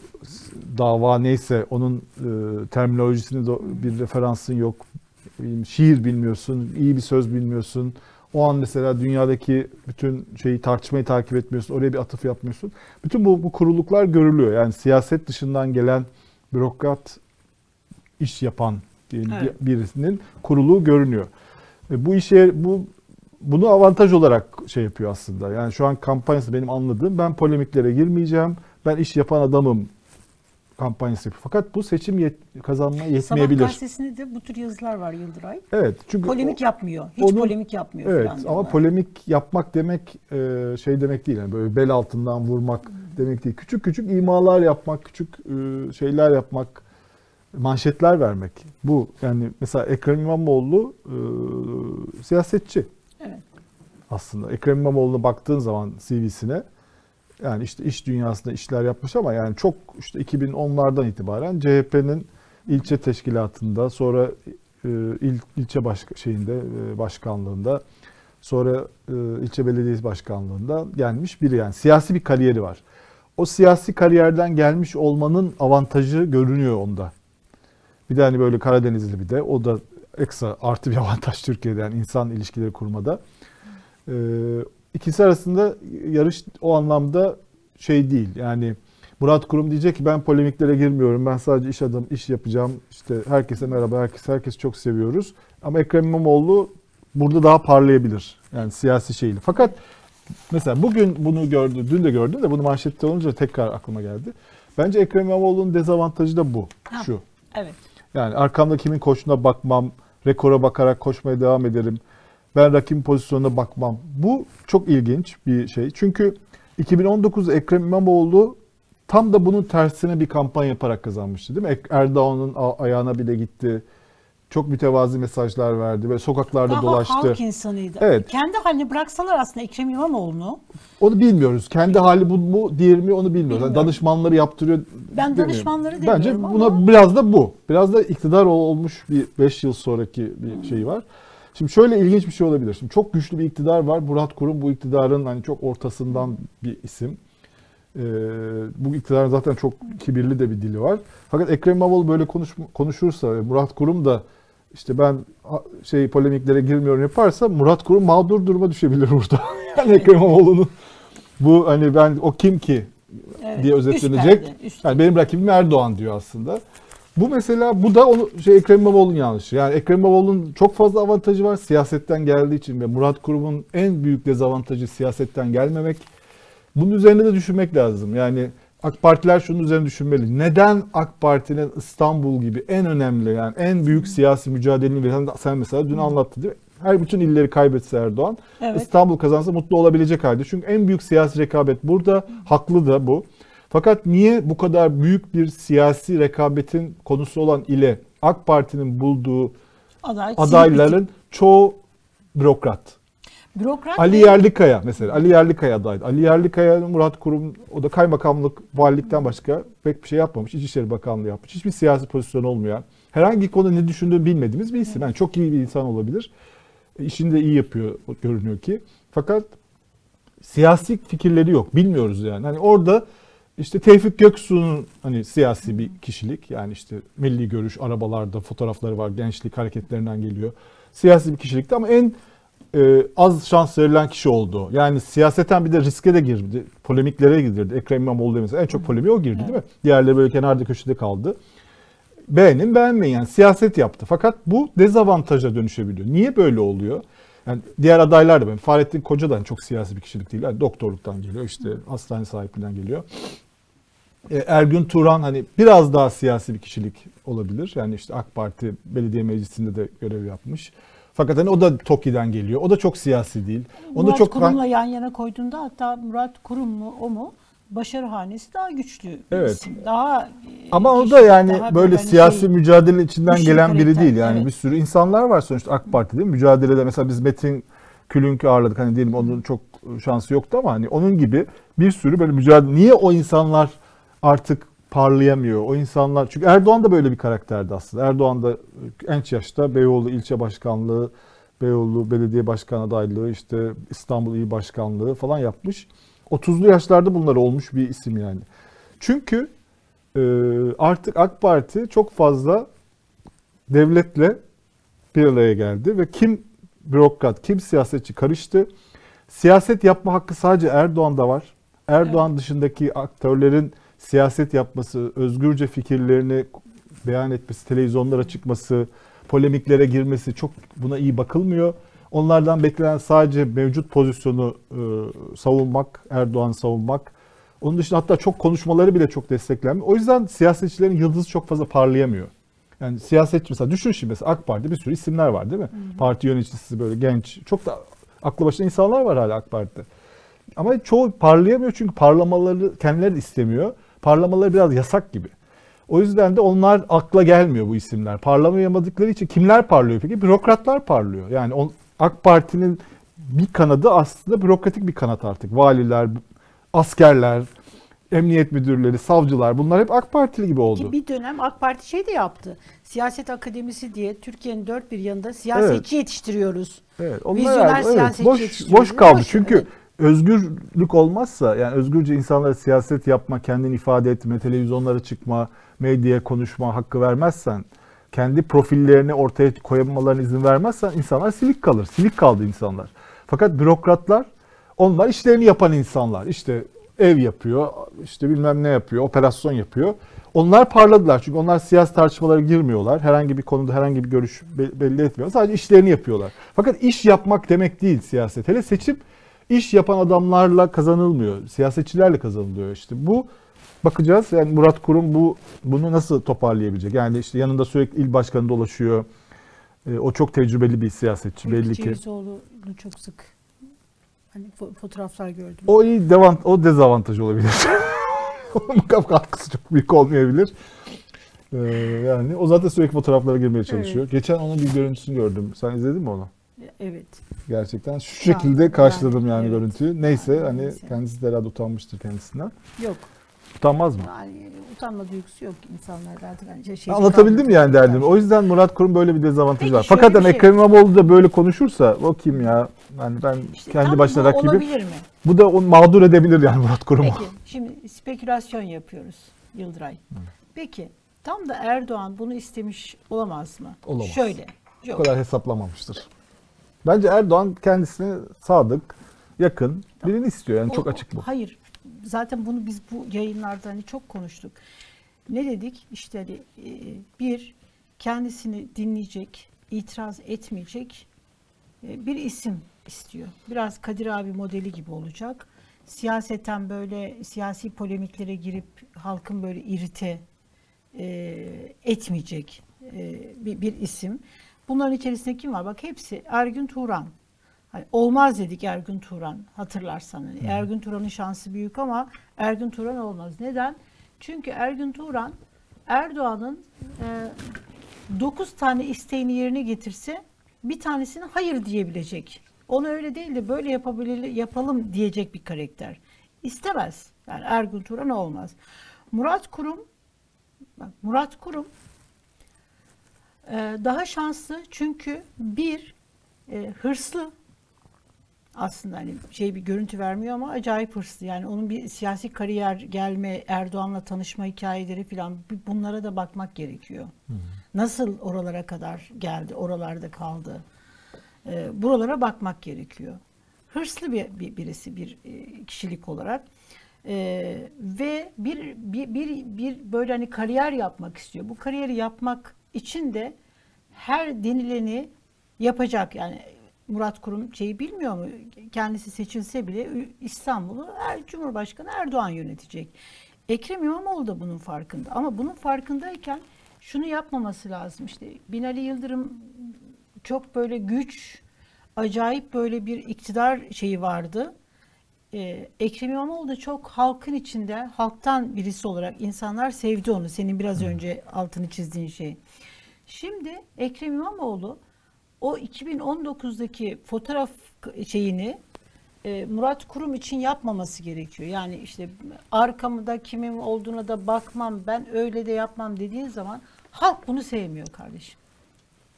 dava neyse onun e, terminolojisini bir referansın yok. Şiir bilmiyorsun, iyi bir söz bilmiyorsun. O an mesela dünyadaki bütün şeyi tartışmayı takip etmiyorsun, oraya bir atıf yapmıyorsun. Bütün bu, bu kuruluklar görülüyor. Yani siyaset dışından gelen bürokrat iş yapan diyelim Evet. bir- birisinin kuruluğu görünüyor. E, bu işe bu bunu avantaj olarak şey yapıyor aslında. Yani şu an kampanyası benim anladığım ben polemiklere girmeyeceğim. Ben iş yapan adamım kampanyası yapıyor. Fakat bu seçim yet- kazanmaya Sabah yetmeyebilir. gazetesinde de bu tür yazılar var Yıldıray. Evet. Çünkü Polemik o- yapmıyor. Hiç onun- polemik yapmıyor Evet falan ama diyorlar. polemik yapmak demek e, şey demek değil. Yani böyle bel altından vurmak demek değil. Küçük küçük imalar yapmak, küçük e, şeyler yapmak, manşetler vermek. Bu yani mesela Ekrem İmamoğlu e, siyasetçi Evet. aslında. Ekrem İmamoğlu'na baktığın zaman CV'sine yani işte iş dünyasında işler yapmış ama yani çok işte 2010'lardan itibaren CHP'nin ilçe teşkilatında sonra e, il, ilçe baş, şeyinde e, başkanlığında sonra e, ilçe belediyesi başkanlığında gelmiş biri yani siyasi bir kariyeri var. O siyasi kariyerden gelmiş olmanın avantajı görünüyor onda. Bir de hani böyle Karadenizli bir de o da ekstra artı bir [LAUGHS] avantaj Türkiye'de yani insan ilişkileri kurmada. Ee, ikisi arasında yarış o anlamda şey değil. Yani Murat Kurum diyecek ki ben polemiklere girmiyorum. Ben sadece iş adam iş yapacağım. İşte herkese merhaba, herkes herkes çok seviyoruz. Ama Ekrem İmamoğlu burada daha parlayabilir. Yani siyasi şeyli. Fakat mesela bugün bunu gördüm, dün de gördüm de bunu manşette olunca tekrar aklıma geldi. Bence Ekrem İmamoğlu'nun dezavantajı da bu. Ha. Şu. Evet. Yani arkamda kimin koşuna bakmam, rekora bakarak koşmaya devam ederim. Ben rakibin pozisyonuna bakmam. Bu çok ilginç bir şey. Çünkü 2019 Ekrem İmamoğlu tam da bunun tersine bir kampanya yaparak kazanmıştı değil mi? Erdoğan'ın ayağına bile gitti. Çok mütevazi mesajlar verdi ve sokaklarda Daha dolaştı. halk insanıydı. Evet. Kendi haline bıraksalar aslında Ekrem İmamoğlu'nu Onu bilmiyoruz. Kendi hali bu mu değil mi onu bilmiyoruz. Yani danışmanları yaptırıyor. Ben demiyorum. danışmanları Bence demiyorum buna ama- biraz da bu. Biraz da iktidar olmuş bir 5 yıl sonraki bir şey var. Şimdi şöyle ilginç bir şey olabilir. Şimdi çok güçlü bir iktidar var. Murat Kurum bu iktidarın hani çok ortasından bir isim. Ee, bu iktidarın zaten çok kibirli de bir dili var. Fakat Ekrem İmamoğlu böyle konuş, konuşursa Murat Kurum da işte ben şey polemiklere girmiyorum yaparsa Murat Kurum mağdur duruma düşebilir burada. [LAUGHS] yani Ekrem İmamoğlu'nun bu hani ben o kim ki evet, diye üst özetlenecek. perde, üst- Yani benim rakibim Erdoğan diyor aslında. Bu mesela bu da onu şey Ekrem İmamoğlu'nun yanlışı. Yani Ekrem İmamoğlu'nun çok fazla avantajı var siyasetten geldiği için ve Murat Kurum'un en büyük dezavantajı siyasetten gelmemek. Bunun üzerine de düşünmek lazım. Yani AK Partiler şunun üzerine düşünmeli. Neden AK Parti'nin İstanbul gibi en önemli yani en büyük siyasi mücadelenin veren sen mesela dün anlattın değil mi? Her bütün illeri kaybetse Erdoğan Evet. İstanbul kazansa mutlu olabilecek halde. Çünkü en büyük siyasi rekabet burada. Haklı da bu. Fakat niye bu kadar büyük bir siyasi rekabetin konusu olan ile AK Parti'nin bulduğu aday, adayların çoğu bürokrat? bürokrat Ali ve- Yerlikaya mesela. Ali Yerlikaya adaydı. Ali Yerlikaya, Murat Kurum o da kaymakamlık, valilikten başka pek bir şey yapmamış. İçişleri Bakanlığı yapmış. Hiçbir siyasi pozisyon olmayan. Herhangi konuda ne düşündüğünü bilmediğimiz bir isim. Yani çok iyi bir insan olabilir. İşini de iyi yapıyor görünüyor ki. Fakat siyasi fikirleri yok. Bilmiyoruz yani. Hani orada işte Tevfik Göksu'nun hani siyasi bir kişilik yani işte milli görüş arabalarda fotoğrafları var gençlik hareketlerinden geliyor. Siyasi bir kişilikti ama en e, az şans verilen kişi oldu. Yani siyaseten bir de riske de girdi. Polemiklere girdi. Ekrem İmamoğlu mesela en çok polemiğe o girdi değil mi? Diğerleri böyle kenarda köşede kaldı. Beğenin beğenmeyin yani siyaset yaptı. Fakat bu dezavantaja dönüşebiliyor. Niye böyle oluyor? Yani diğer adaylar da ben Fahrettin Koca da hani çok siyasi bir kişilik değil. Yani doktorluktan geliyor işte hastane sahipliğinden geliyor. E, Ergün Turan hani biraz daha siyasi bir kişilik olabilir. Yani işte AK Parti belediye meclisinde de görev yapmış. Fakat hani o da TOKİ'den geliyor. O da çok siyasi değil. Onu Murat çok Kurum'la yan yana koyduğunda hatta Murat Kurum mu o mu? başarı hanesi daha güçlü Evet. isim. Daha e, Ama o da yani böyle hani siyasi şey- mücadele içinden gelen biri değil. Yani evet. bir sürü insanlar var sonuçta AK Parti'de mücadelede. Mesela biz Metin Külünk'ü ağırladık. Hani diyelim onun çok şansı yoktu ama hani onun gibi bir sürü böyle mücadele. Niye o insanlar artık parlayamıyor? O insanlar çünkü Erdoğan da böyle bir karakterdi aslında. Erdoğan da genç yaşta Beyoğlu ilçe başkanlığı, Beyoğlu belediye başkan adaylığı, işte İstanbul İl Başkanlığı falan yapmış. 30'lu yaşlarda bunlar olmuş bir isim yani. Çünkü e, artık AK Parti çok fazla devletle bir araya geldi ve kim bürokrat, kim siyasetçi karıştı. Siyaset yapma hakkı sadece Erdoğan'da var. Erdoğan dışındaki aktörlerin siyaset yapması, özgürce fikirlerini beyan etmesi, televizyonlara çıkması, polemiklere girmesi çok buna iyi bakılmıyor. Onlardan beklenen sadece mevcut pozisyonu e, savunmak, Erdoğan savunmak. Onun dışında hatta çok konuşmaları bile çok desteklenmiyor. O yüzden siyasetçilerin yıldızı çok fazla parlayamıyor. Yani siyasetçi mesela düşün şimdi mesela AK Parti'de bir sürü isimler var değil mi? Parti yöneticisi böyle genç, çok da aklı başında insanlar var hala AK Parti'de. Ama çoğu parlayamıyor çünkü parlamaları kendileri istemiyor. Parlamaları biraz yasak gibi. O yüzden de onlar akla gelmiyor bu isimler. Parlamayamadıkları için kimler parlıyor peki? Bürokratlar parlıyor. Yani on, AK Parti'nin bir kanadı aslında bürokratik bir kanat artık. Valiler, askerler, emniyet müdürleri, savcılar bunlar hep AK Partili gibi oldu. Bir dönem AK Parti şey de yaptı. Siyaset akademisi diye Türkiye'nin dört bir yanında siyasetçi yetiştiriyoruz. Evet, Vizyoner onlar evet, siyasetçi boş, yetiştiriyor. boş kaldı. Boş, Çünkü evet. Özgürlük olmazsa yani özgürce insanlara siyaset yapma, kendini ifade etme, televizyonlara çıkma, medyaya konuşma hakkı vermezsen, kendi profillerini ortaya koyamalarına izin vermezsen insanlar silik kalır. Silik kaldı insanlar. Fakat bürokratlar onlar işlerini yapan insanlar. İşte ev yapıyor, işte bilmem ne yapıyor, operasyon yapıyor. Onlar parladılar çünkü onlar siyasi tartışmalara girmiyorlar. Herhangi bir konuda herhangi bir görüş be- belli etmiyorlar. Sadece işlerini yapıyorlar. Fakat iş yapmak demek değil siyaset. Hele seçim iş yapan adamlarla kazanılmıyor. Siyasetçilerle kazanılıyor. İşte bu bakacağız. Yani Murat Kurum bu bunu nasıl toparlayabilecek? Yani işte yanında sürekli il başkanı dolaşıyor. E, o çok tecrübeli bir siyasetçi belli ki. Cevizoğlu'nu çok sık hani fo- fotoğraflar gördüm. O iyi devant o dezavantaj olabilir. [LAUGHS] Onun katkısı çok büyük olmayabilir. Ee, yani o zaten sürekli fotoğraflara girmeye çalışıyor. Geçen onun bir görüntüsünü gördüm. Sen izledin mi onu? Evet. Gerçekten şu şekilde karşıladım yani, yani evet. görüntüyü. Neyse Yani hani neyse. kendisi de herhalde utanmıştır kendisinden. Yok. Utanmaz mı? Yani utanma duygusu yok insanlarda artık. Hani şey Anlatabildim mi yani derdimi? O yüzden Murat Kurum böyle bir dezavantajı Peki var. Fakat hani şey- Ekrem İmamoğlu da böyle konuşursa o kim ya? Yani ben İşte kendi başına. Olabilir mi? Bu da onu mağdur edebilir yani Murat Kurum'u. Peki şimdi spekülasyon yapıyoruz Yıldıray. Peki tam da Erdoğan bunu istemiş olamaz mı? Olamaz. Şöyle. Yok. kadar hesaplamamıştır. Bence Erdoğan kendisine sadık, yakın birini istiyor. Yani çok O- açık bu. Hayır. Zaten bunu biz bu yayınlarda hani çok konuştuk. Ne dedik? İşte hani, e, bir kendisini dinleyecek, itiraz etmeyecek e, bir isim istiyor. Biraz Kadir abi modeli gibi olacak. Siyaseten böyle siyasi polemiklere girip halkın böyle irite e, etmeyecek bir, bir isim. Bunların içerisinde kim var? Bak hepsi Ergün Turan. Hani olmaz dedik Ergün Turan hatırlarsan. Hani Ergün Turan'ın şansı büyük ama Ergün Turan olmaz. Neden? Çünkü Ergün Turan Erdoğan'ın 9 tane isteğini yerine getirse bir tanesine hayır diyebilecek. Onu öyle değil de böyle yapabilir, yapalım diyecek bir karakter. İstemez. Yani Ergün Turan olmaz. Murat Kurum bak Murat Kurum e, daha şanslı çünkü bir e, hırslı aslında hani şey bir görüntü vermiyor ama acayip hırslı. Yani onun bir siyasi kariyer gelme, Erdoğan'la tanışma hikayeleri falan bunlara da bakmak gerekiyor. Nasıl oralara kadar geldi, oralarda kaldı. Ee, buralara bakmak gerekiyor. Hırslı bir, bir birisi bir e, kişilik olarak. Ee, ve bir, bir bir bir böyle hani kariyer yapmak istiyor. Bu kariyeri yapmak için de her denileni yapacak. Yani Murat Kurum şeyi bilmiyor mu? Kendisi seçilse bile İstanbul'u er, Cumhurbaşkanı Erdoğan yönetecek. Ekrem İmamoğlu da bunun farkında. Ama bunun farkındayken şunu yapmaması lazım. İşte Binali Yıldırım çok böyle güç, acayip böyle bir iktidar şeyi vardı. e, Ekrem İmamoğlu da çok halkın içinde, halktan birisi olarak insanlar sevdi onu. Senin biraz önce altını çizdiğin şey. Şimdi Ekrem İmamoğlu o 2019'daki fotoğraf şeyini e, Murat Kurum için yapmaması gerekiyor. Yani işte arkamda kimin olduğuna da bakmam, ben öyle de yapmam dediğin zaman halk bunu sevmiyor kardeşim.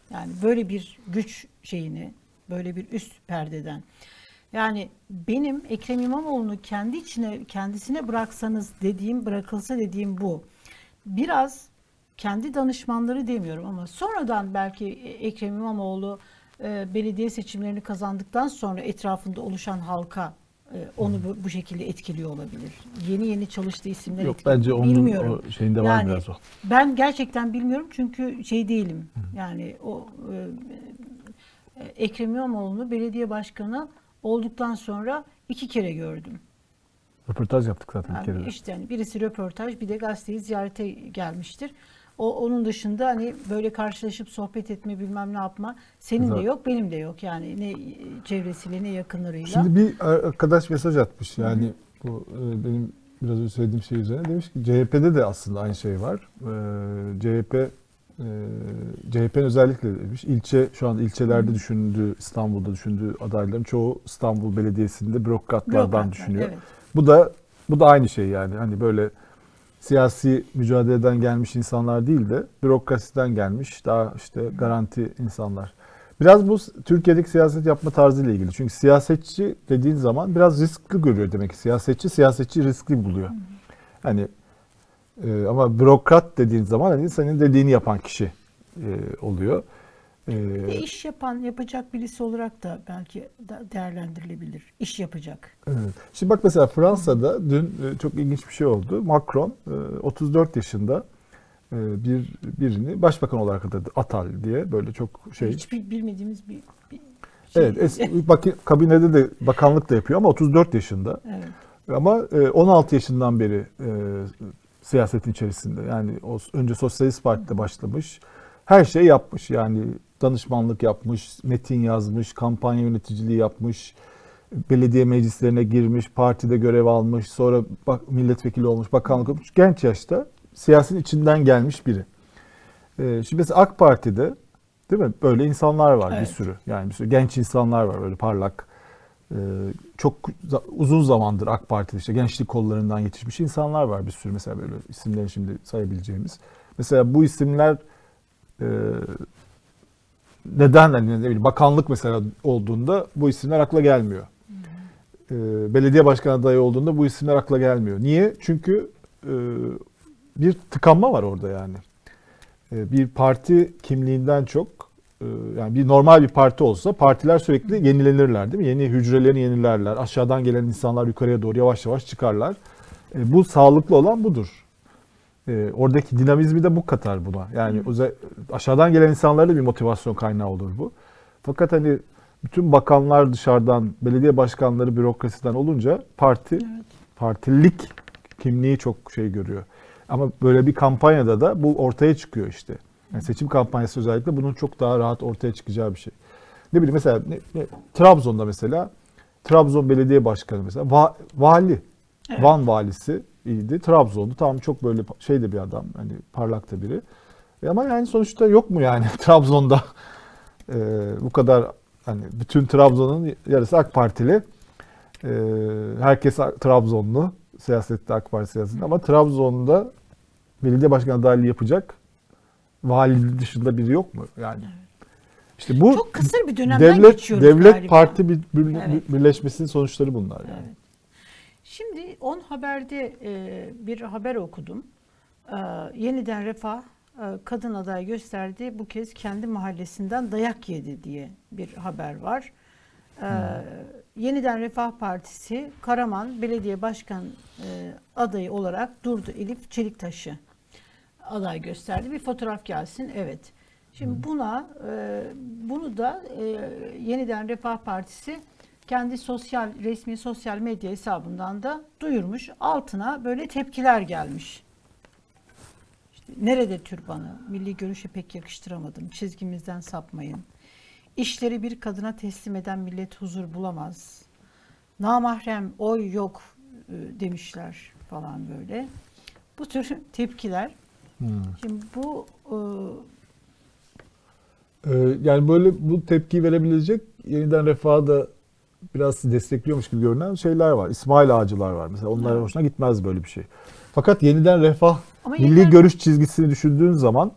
Yani böyle bir güç şeyini, böyle bir üst perdeden. Yani benim Ekrem İmamoğlu'nu kendi içine, kendisine bıraksanız dediğim, bırakılsa dediğim bu. Biraz kendi danışmanları demiyorum ama sonradan belki Ekrem İmamoğlu e, belediye seçimlerini kazandıktan sonra etrafında oluşan halka e, onu bu, bu şekilde etkiliyor olabilir. Yeni yeni çalıştığı isimler Yok etkiliyor. bence onun Bilmiyorum. o şeyinde var Yani biraz o. Ben gerçekten bilmiyorum çünkü şey değilim. Yani o e, e, Ekrem İmamoğlu'nu belediye başkanı olduktan sonra iki kere gördüm. Röportaj yaptık zaten bir Yani kere de. işte hani birisi röportaj bir de gazeteyi ziyarete gelmiştir. O onun dışında hani böyle karşılaşıp sohbet etme bilmem ne yapma senin Zaten- de yok benim de yok yani ne çevresiyle ne yakınlarıyla. Şimdi bir arkadaş mesaj atmış yani bu e, benim biraz önce söylediğim şey üzerine demiş ki CHP'de de aslında aynı şey var. Ee, CHP e, CHP'nin özellikle demiş ilçe şu an ilçelerde düşündüğü İstanbul'da düşündüğü adayların çoğu İstanbul Belediyesi'nde bürokratlardan Bürokratlar, düşünüyor. evet. Bu da bu da aynı şey yani hani böyle siyasi mücadeleden gelmiş insanlar değil de bürokrasiden gelmiş daha işte garanti insanlar. Biraz bu Türkiye'deki siyaset yapma tarzıyla ilgili. Çünkü siyasetçi dediğin zaman biraz riskli görüyor demek ki. Siyasetçi siyasetçi riskli buluyor. Hani e, ama bürokrat dediğin zaman hani senin dediğini yapan kişi e, oluyor. E, de iş yapan, yapacak birisi olarak da belki değerlendirilebilir. İş yapacak. Evet. Şimdi bak mesela Fransa'da dün e, çok ilginç bir şey oldu. Macron e, 34 yaşında e, bir birini başbakan olarak atadı. Atal diye böyle çok şey. Hiç bil- bilmediğimiz bir, bir şey. Evet, es- bak, kabinede de bakanlık da yapıyor ama 34 yaşında. Evet. Ama e, 16 yaşından beri e, siyasetin içerisinde. Yani o önce Sosyalist Parti'de başlamış. Her şey yapmış. Yani danışmanlık yapmış, metin yazmış, kampanya yöneticiliği yapmış, belediye meclislerine girmiş, partide görev almış, sonra bak, milletvekili olmuş, bakanlık yapmış. Genç yaşta siyasetin içinden gelmiş biri. E, şimdi mesela AK Parti'de değil mi? Böyle insanlar var Evet. bir sürü. Yani bir sürü genç insanlar var böyle parlak. Ee, çok uzun zamandır AK Parti'de işte gençlik kollarından yetişmiş insanlar var bir sürü mesela böyle isimlerini şimdi sayabileceğimiz. Mesela bu isimler e, neden hani ne bileyim bakanlık mesela olduğunda bu isimler akla gelmiyor. Ee, belediye başkan adayı olduğunda bu isimler akla gelmiyor. Niye? Çünkü e, bir tıkanma var orada yani. E, bir parti kimliğinden çok e, yani bir normal bir parti olsa partiler sürekli yenilenirler değil mi? Yeni hücrelerini yenilerler. Aşağıdan gelen insanlar yukarıya doğru yavaş yavaş çıkarlar. E, bu sağlıklı olan budur. E, oradaki dinamizmi de bu katar buna. Yani öze- aşağıdan gelen insanlara da bir motivasyon kaynağı olur bu. Fakat hani bütün bakanlar dışarıdan, belediye başkanları bürokrasiden olunca parti Evet. partililik kimliği çok şey görüyor. Ama böyle bir kampanyada da bu ortaya çıkıyor işte. Yani seçim kampanyası özellikle bunun çok daha rahat ortaya çıkacağı bir şey. Ne bileyim mesela ne, ne- Trabzon'da mesela Trabzon Belediye Başkanı mesela va- vali Evet. Van valisi iyiydi. Trabzon'du. Tamam çok böyle şey de bir adam. Hani parlak da biri. E ama yani sonuçta yok mu yani [LAUGHS] Trabzon'da e, bu kadar hani bütün Trabzon'un yarısı AK Partili. E, herkes Trabzonlu siyasette AK Parti siyasetinde ama Trabzon'da belediye başkanı adaylığı yapacak vali dışında biri yok mu? Yani işte bu Çok kısır bir dönemden devlet geçiyoruz devlet galiba. parti bir, bir- Evet. birleşmesinin sonuçları bunlar yani. Evet. Şimdi On Haber'de e, bir haber okudum. E, yeniden Refah e, kadın aday gösterdi. Bu kez kendi mahallesinden dayak yedi diye bir haber var. E, Yeniden Refah Partisi Karaman Belediye Başkan e, adayı olarak durdu Elif Çeliktaş'ı aday gösterdi. Bir fotoğraf gelsin. Evet. Şimdi buna e, bunu da e, yeniden Refah Partisi kendi sosyal resmi sosyal medya hesabından da duyurmuş. Altına böyle tepkiler gelmiş. İşte nerede türbanı? Milli görüşe pek yakıştıramadım. Çizgimizden sapmayın. İşleri bir kadına teslim eden millet huzur bulamaz. namahrem oy yok e, demişler falan böyle. Bu tür [LAUGHS] tepkiler. Hmm. Şimdi bu e, Ee, yani böyle bu tepkiyi verebilecek yeniden refahı da biraz destekliyormuş gibi görünen şeyler var. İsmail Ağacılar var mesela. Onların Evet. hoşuna gitmez böyle bir şey. Fakat yeniden refah ama milli yeniden- görüş çizgisini düşündüğün zaman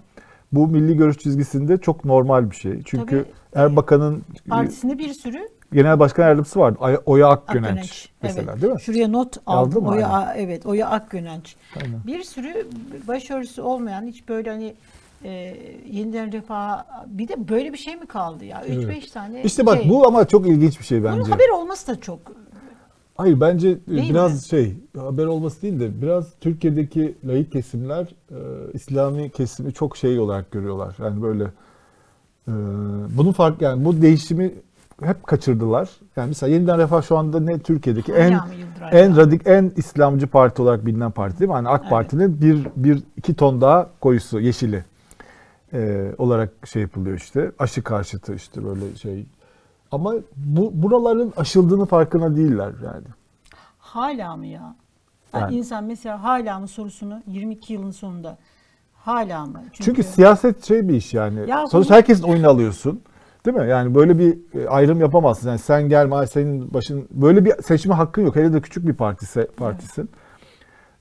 bu milli görüş çizgisinde çok normal bir şey. Çünkü Tabii, Erbakan'ın partisinde bir sürü genel başkan yardımcısı vardı. Oya Akgönenç, Akgönenç. mesela evet. değil mi? Şuraya not aldım. Oya, Aynen. evet, Oya Akgönenç. Aynen. Bir sürü başörtüsü olmayan hiç böyle hani e, yeniden refah bir de böyle bir şey mi kaldı ya? 3-5 Evet. tane İşte bak şey. bu ama çok ilginç bir şey Bunun bence. haber olması da çok Hayır bence e, Değil biraz mi? şey haber olması değil de biraz Türkiye'deki laik kesimler e, İslami kesimi çok şey olarak görüyorlar. Yani böyle e, bunun fark yani bu değişimi hep kaçırdılar. Yani mesela Yeniden Refah şu anda ne Türkiye'deki en Yıldıray en ya? radik en İslamcı parti olarak bilinen parti değil mi? Hani AK Evet. Parti'nin bir bir iki ton daha koyusu yeşili e, olarak şey yapılıyor işte. Aşı karşıtı işte böyle şey. Ama bu buraların aşıldığını farkına değiller yani. Hala mı ya? Yani Yani. insan mesela hala mı sorusunu 22 yılın sonunda hala mı? Çünkü, siyaset şey bir iş yani. Ya Sonuçta bunu- herkesin oyunu alıyorsun. Değil mi? Yani böyle bir e, ayrım yapamazsın. Yani sen gelme, senin başın böyle bir seçme hakkın yok. Hele de küçük bir partise, partisin.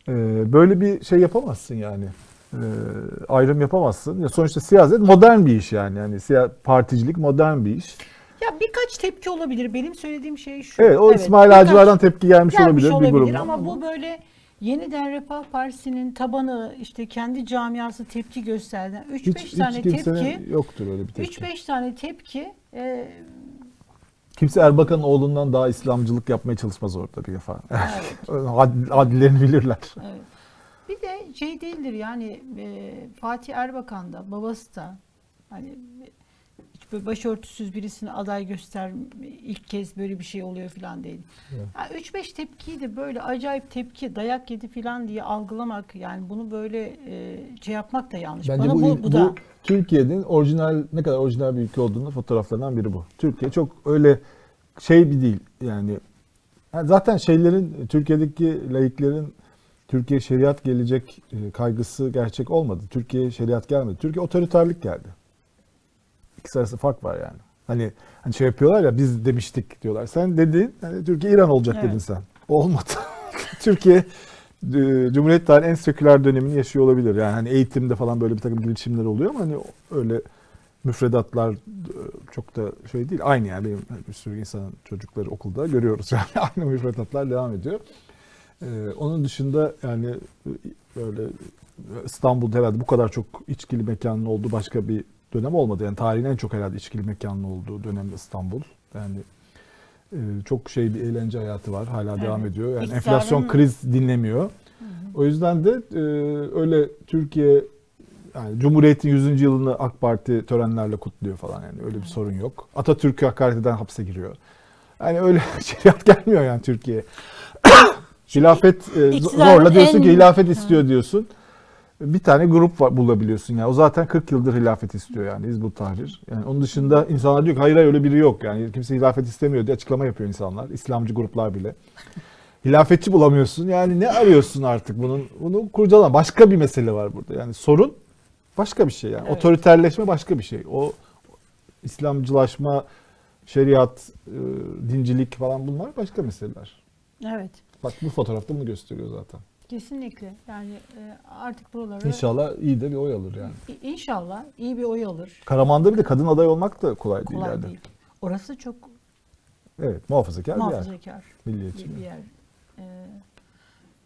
Ee, böyle bir şey yapamazsın yani. Ee, ayrım yapamazsın. Ya sonuçta siyaset modern bir iş yani. Yani particilik modern bir iş. ya birkaç tepki olabilir. Benim söylediğim şey şu. Evet, o İsmail birkaç- Ağacılar'dan tepki gelmiş, gelmiş olabilir, bir grubun. ama bu böyle Yeniden Refah Partisi'nin tabanı işte kendi camiası tepki gösterdi. 3-5 hiç, tane hiç tepki. yoktur öyle bir tepki. 3-5 tane tepki e, Kimse Erbakan'ın oğlundan daha İslamcılık yapmaya çalışmaz orada bir defa. evet, [LAUGHS] Ad- Adillerini bilirler. evet. Bir de şey değildir yani e, Fatih Erbakan da babası da hani hiç böyle başörtüsüz birisini aday göster ilk kez böyle bir şey oluyor falan değil. Evet. Ha, 3-5 tepkiyi de böyle acayip tepki dayak yedi falan diye algılamak yani bunu böyle e, şey yapmak da yanlış. Bence Bana bu, bu, bu, da Türkiye'nin orijinal ne kadar orijinal bir ülke olduğunu fotoğraflarından biri bu. Türkiye çok öyle şey bir değil yani. Yani zaten şeylerin Türkiye'deki laiklerin Türkiye şeriat gelecek e, kaygısı gerçek olmadı. Türkiye şeriat gelmedi. Türkiye otoriterlik geldi. İkisi arasında fark var yani. Hani hani şey yapıyorlar ya biz demiştik diyorlar. Sen dedin hani Türkiye İran olacak Evet. dedin sen. Olmadı. [LAUGHS] Türkiye e, Cumhuriyet tarihinin en seküler dönemini yaşıyor olabilir. Yani hani eğitimde falan böyle bir takım gelişimler oluyor ama hani öyle müfredatlar e, çok da şey değil. Aynı yani benim bir sürü insanın çocukları okulda görüyoruz [LAUGHS] yani aynı müfredatlar devam ediyor. E, onun dışında yani e, böyle İstanbul'da herhalde bu kadar çok içkili mekanın olduğu başka bir dönem olmadı. Yani tarihin en çok herhalde içkili mekanlı olduğu dönem İstanbul. Yani e, çok şey bir eğlence hayatı var. Hala devam Evet. ediyor. Yani İktidarın- enflasyon kriz dinlemiyor. O yüzden de e, öyle Türkiye yani Cumhuriyet'in 100. yılını AK Parti törenlerle kutluyor falan yani öyle bir sorun yok. Atatürk'ü hakaret eden hapse giriyor. Yani öyle [LAUGHS] şeriat gelmiyor yani Türkiye'ye. Hilafet e, zorla diyorsun en- ki hilafet istiyor diyorsun. Bir tane grup var, bulabiliyorsun yani. O zaten 40 yıldır hilafet istiyor yani Hizbut Tahrir. Yani onun dışında insanlar diyor ki hayır hayır öyle biri yok yani kimse hilafet istemiyor diye açıklama yapıyor insanlar. İslamcı gruplar bile. Hilafetçi bulamıyorsun. Yani ne arıyorsun artık bunun? Bunu kurcalama. Başka bir mesele var burada. Yani sorun başka bir şey yani. Evet. Otoriterleşme başka bir şey. O İslamcılaşma, şeriat, e, dincilik falan bunlar başka meseleler. evet Bak bu fotoğrafta bunu gösteriyor zaten. kesinlikle yani e, artık buraları İnşallah iyi de bir oy alır yani. İnşallah iyi bir oy alır. Karaman'da bir de kadın aday olmak da kolay, değil Kolay değil. Orası çok Evet, muhafazakar bir yer. muhafazakar. Milliyetçi. bir, bir yer. Ee,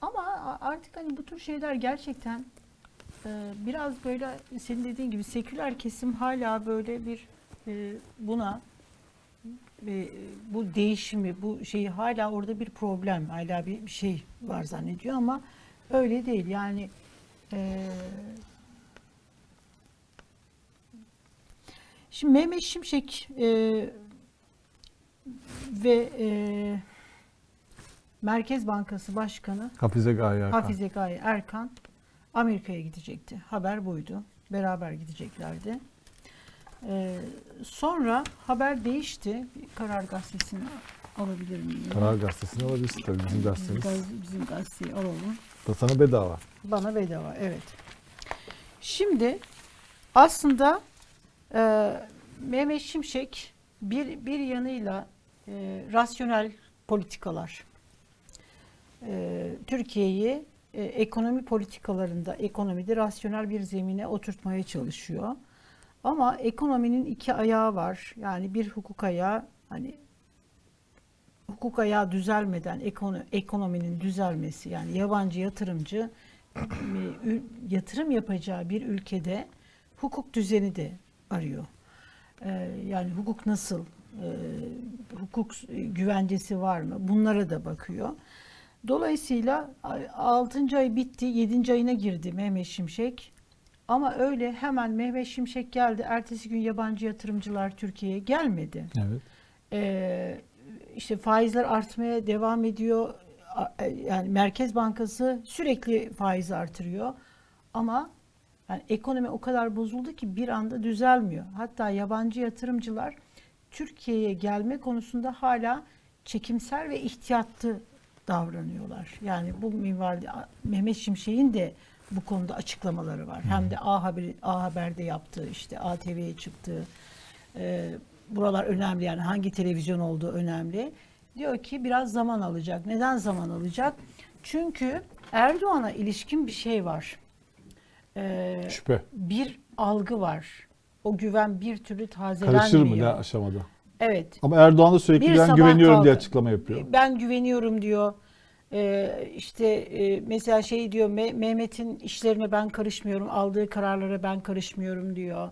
ama artık hani bu tür şeyler gerçekten e, biraz böyle senin dediğin gibi seküler kesim hala böyle bir e, buna ve bu değişimi, bu şeyi hala orada bir problem, hala bir, bir şey var zannediyor ama öyle değil. Yani e, şimdi Mehmet Şimşek e, ve e, Merkez Bankası Başkanı Hafize Gaye Erkan. Hafize Gaye Erkan Amerika'ya gidecekti. Haber buydu. Beraber gideceklerdi. Ee, sonra haber değişti. Karar gazetesini alabilir miyim? Karar gazetesini alabilirsin tabii bizim gazetemiz. Gaz- Bizim gazeteyi alalım. Da sana bedava. Bana bedava, evet. Şimdi aslında e, Mehmet Şimşek bir bir yanıyla e, rasyonel politikalar, e, Türkiye'yi e, ekonomi politikalarında, ekonomide rasyonel bir zemine oturtmaya çalışıyor. Ama ekonominin iki ayağı var. Yani bir hukuk ayağı, hani hukuk ayağı düzelmeden ekono- ekonominin düzelmesi, yani yabancı yatırımcı [CLEARS THROAT] yatırım yapacağı bir ülkede hukuk düzeni de arıyor. Ee, yani hukuk nasıl, e, hukuk güvencesi var mı? Bunlara da bakıyor. Dolayısıyla 6. ay bitti, 7. ayına girdi Mehmet Şimşek. Ama öyle hemen Mehmet Şimşek geldi. Ertesi gün yabancı yatırımcılar Türkiye'ye gelmedi. Evet. Ee, işte faizler artmaya devam ediyor. E, Yani Merkez Bankası sürekli faiz artırıyor. Ama yani ekonomi o kadar bozuldu ki bir anda düzelmiyor. Hatta yabancı yatırımcılar Türkiye'ye gelme konusunda hala çekimser ve ihtiyatlı davranıyorlar. Yani bu minvalde Mehmet Şimşek'in de bu konuda açıklamaları var. Hem de A, Haber, A Haber'de yaptığı, işte ATV'ye çıktığı, e, buralar önemli yani hangi televizyon olduğu önemli. Diyor ki biraz zaman alacak. Neden zaman alacak? Çünkü Erdoğan'a ilişkin bir şey var. Ee, Şüphe. bir algı var. O güven bir türlü tazelenmiyor. Karışır mı ne aşamada? Evet. Ama Erdoğan da sürekli Bir ben güveniyorum diye kaldı. açıklama yapıyor. Ben güveniyorum diyor. Ee, işte e, mesela şey diyor Me- Mehmet'in işlerine ben karışmıyorum, aldığı kararlara ben karışmıyorum diyor.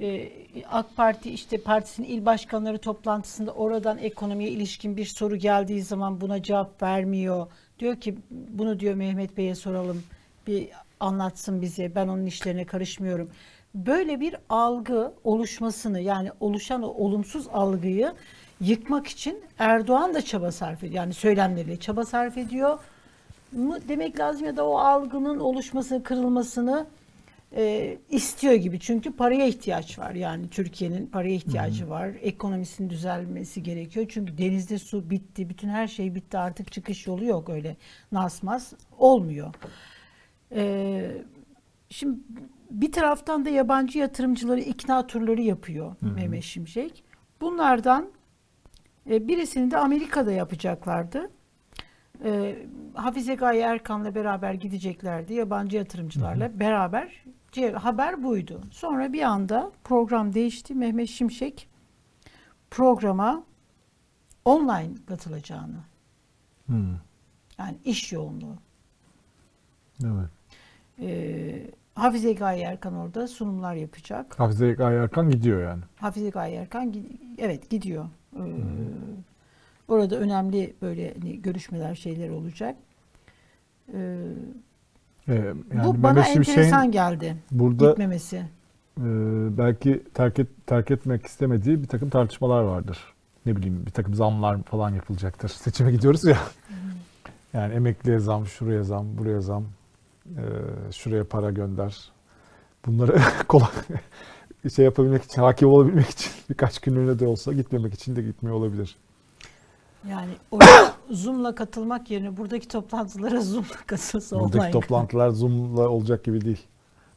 Ee, AK Parti işte partisinin il başkanları toplantısında oradan ekonomiye ilişkin bir soru geldiği zaman buna cevap vermiyor. Diyor ki bunu diyor Mehmet Bey'e soralım. Bir anlatsın bize. Ben onun işlerine karışmıyorum. Böyle bir algı oluşmasını yani oluşan o olumsuz algıyı yıkmak için Erdoğan da çaba sarf ediyor. Yani söylemleriyle çaba sarf ediyor mı demek lazım ya da o algının oluşmasını, kırılmasını e, istiyor gibi. Çünkü paraya ihtiyaç var. Yani Türkiye'nin paraya ihtiyacı var. Ekonomisinin düzelmesi gerekiyor. Çünkü denizde su bitti. Bütün her şey bitti. Artık çıkış yolu yok öyle. Nasmaz olmuyor. E, şimdi bir taraftan da yabancı yatırımcıları ikna turları yapıyor Mehmet Şimşek. Bunlardan e, birisini de Amerika'da yapacaklardı. E, Hafize Gaye Erkan'la beraber gideceklerdi. Yabancı yatırımcılarla beraber. Ce- Haber buydu. Sonra bir anda program değişti. Mehmet Şimşek programa online katılacağını. Hmm. Yani iş yoğunluğu. Evet. E, Hafize Gaye Erkan orada sunumlar yapacak. Hafize Gaye Erkan gidiyor yani. Hafize Gaye Erkan evet gidiyor. Ee, orada önemli böyle hani görüşmeler şeyler olacak. Ee, Ee, yani bu bana enteresan geldi burada gitmemesi. e, belki terk, et, terk etmek istemediği bir takım tartışmalar vardır. Ne bileyim bir takım zamlar falan yapılacaktır. Seçime gidiyoruz ya. [LAUGHS] Yani emekliye zam, şuraya zam, buraya zam, e, şuraya para gönder. Bunları [LAUGHS] kolay şey yapabilmek için, hakim olabilmek için [LAUGHS] birkaç günlüğüne de olsa gitmemek için de gitmiyor olabilir. Yani oraya [COUGHS] Zoom'la katılmak yerine buradaki toplantılara [LAUGHS] Zoom'la katılsa Buradaki online. toplantılar Zoom'la olacak gibi değil.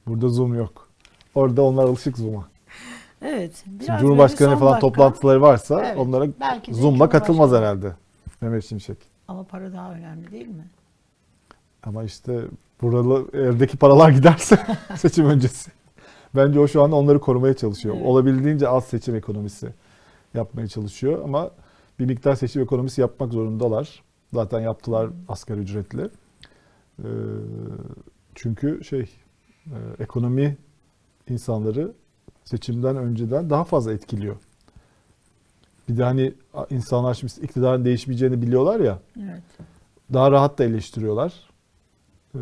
Burada Zoom yok. Orada onlar alışık Zoom'a. Evet. Şimdi Cumhurbaşkanı falan dakika. toplantıları varsa Evet, onlara Zoom'la katılmaz herhalde. Mehmet Şimşek. Ama para daha önemli değil mi? Ama işte buralı evdeki paralar giderse [LAUGHS] seçim öncesi. Bence o şu an onları korumaya çalışıyor. Evet. Olabildiğince az seçim ekonomisi yapmaya çalışıyor ama bir miktar seçim ekonomisi yapmak zorundalar. Zaten yaptılar asgari ücretli. Ee, çünkü şey e, ekonomi insanları seçimden önceden daha fazla etkiliyor. Bir de hani insanlar şimdi iktidarın değişmeyeceğini biliyorlar ya Evet. daha rahat da eleştiriyorlar. Ee,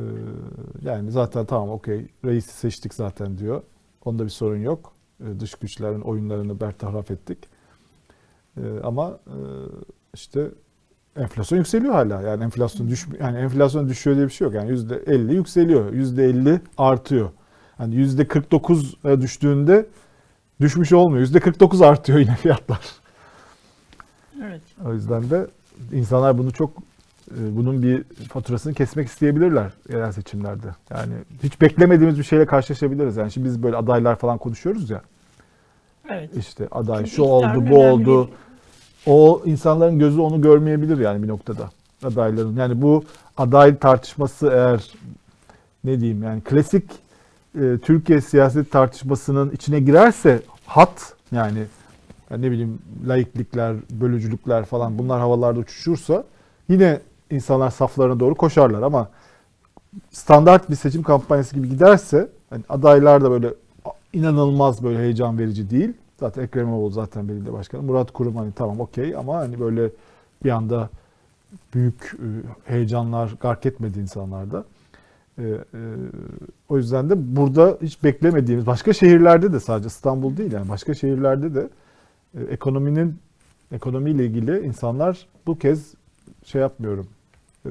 yani zaten tamam okey reisi seçtik zaten diyor. Onda bir sorun yok. Ee, dış güçlerin oyunlarını bertaraf ettik. Ee, ama e, işte enflasyon yükseliyor hala. Yani enflasyon düş yani enflasyon düşüyor diye bir şey yok. Yani yüzde 50 yükseliyor. Yüzde 50 artıyor. Hani yüzde 49 düştüğünde düşmüş olmuyor. %49 artıyor yine fiyatlar. Evet. O yüzden de insanlar bunu çok e, bunun bir faturasını kesmek isteyebilirler yerel seçimlerde. Yani hiç beklemediğimiz bir şeyle karşılaşabiliriz. Yani şimdi biz böyle adaylar falan konuşuyoruz ya. Evet. İşte aday Çünkü şu oldu, bu oldu. bir- O insanların gözü onu görmeyebilir yani bir noktada adayların. Yani bu aday tartışması eğer ne diyeyim yani klasik e, Türkiye siyaset tartışmasının içine girerse hat yani, yani ne bileyim laiklikler, bölücülükler falan bunlar havalarda uçuşursa yine insanlar saflarına doğru koşarlar ama standart bir seçim kampanyası gibi giderse hani adaylar da böyle inanılmaz böyle heyecan verici değil. Zaten Ekrem İmamoğlu zaten belediye başkanı. Murat Kurum hani tamam okey ama hani böyle bir anda büyük e, heyecanlar gark etmedi insanlarda. E, e, o yüzden de burada hiç beklemediğimiz başka şehirlerde de sadece İstanbul değil yani başka şehirlerde de e, ekonominin ekonomiyle ilgili insanlar bu kez şey yapmıyorum e,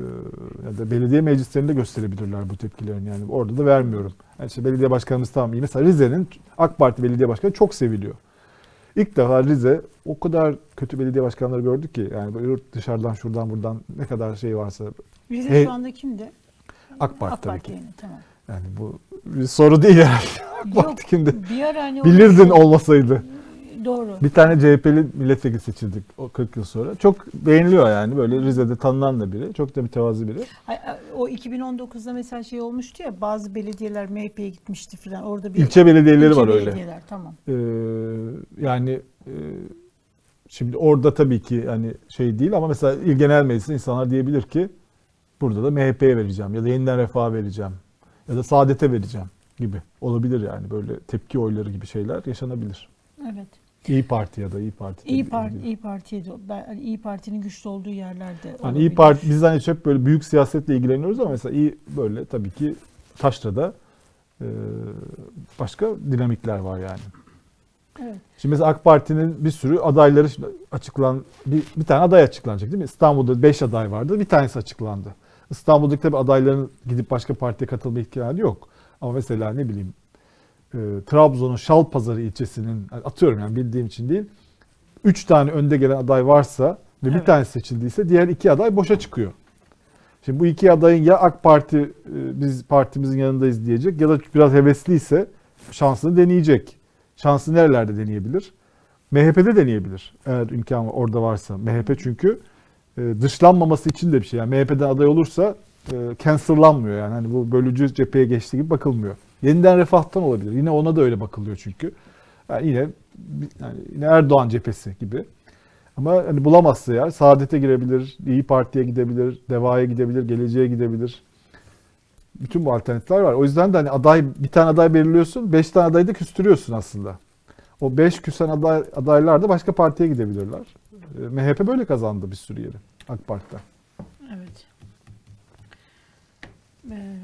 ya da belediye meclislerinde gösterebilirler bu tepkilerini yani orada da vermiyorum. Yani işte belediye başkanımız tamam iyi. Mesela Rize'nin AK Parti belediye başkanı çok seviliyor. İlk defa Rize o kadar kötü belediye başkanları gördük ki yani böyle dışarıdan şuradan buradan ne kadar şey varsa Rize Hey- şu anda kimde? AK Parti AK tabii Parti ki. yani, tamam. Yani bu bir soru değil. [LAUGHS] AK Yok, kimde? bir ara hani Bilirdin olmasaydı. Doğru. Bir tane CHP'li milletvekili seçildik o 40 yıl sonra. Çok beğeniliyor yani böyle Rize'de tanınan da biri. Çok da mütevazı biri. Ay- O 2019'da mesela şey olmuştu ya bazı belediyeler MHP'ye gitmişti falan. Orada bir İlçe belediyeleri İlçe var öyle. belediyeler, Tamam. Ee, yani e, şimdi orada tabii ki hani şey değil ama mesela İl Genel Meclisi'nde insanlar diyebilir ki burada da MHP'ye vereceğim ya da yeniden refaha vereceğim ya da Saadet'e vereceğim gibi olabilir yani böyle tepki oyları gibi şeyler yaşanabilir. Evet. İyi Parti ya da İyi Parti. İyi Parti. İyi Parti'ye de ben hani İyi Parti'nin güçlü olduğu yerlerde Hani olabilir. İyi Parti biz hani hep böyle büyük siyasetle ilgileniyoruz ama mesela iyi böyle tabii ki Taşra'da e, başka dinamikler var yani. Evet. Şimdi mesela AK Parti'nin bir sürü adayları açıklan bir, bir tane aday açıklanacak değil mi? İstanbul'da 5 aday vardı. Bir tanesi açıklandı. İstanbul'daki tabii adayların gidip başka partiye katılma ihtimali yok. Ama mesela ne bileyim e, Trabzon'un Şalpazarı ilçesinin atıyorum yani bildiğim için değil. 3 tane önde gelen aday varsa ve bir Evet. tanesi seçildiyse diğer iki aday boşa çıkıyor. Şimdi bu iki adayın ya AK Parti e, biz partimizin yanındayız diyecek ya da biraz hevesliyse şansını deneyecek. Şansı nerelerde deneyebilir? MHP'de deneyebilir eğer imkan orada varsa. MHP çünkü e, dışlanmaması için de bir şey. Yani MHP'den aday olursa e, cancellanmıyor yani. Hani bu bölücü cepheye geçtiği gibi bakılmıyor. Yeniden refahtan olabilir. Yine ona da öyle bakılıyor çünkü. Yani yine yani yine Erdoğan cephesi gibi. Ama hani bulamazsa eğer Saadet'e girebilir, İyi Parti'ye gidebilir, Deva'ya gidebilir, Geleceğe gidebilir. Bütün bu alternatifler var. O yüzden de hani aday bir tane aday belirliyorsun, beş tane adayı da küstürüyorsun aslında. O beş küsen aday, adaylar da başka partiye gidebilirler. E, MHP böyle kazandı bir sürü yeri AK Parti'den. Evet. Ee,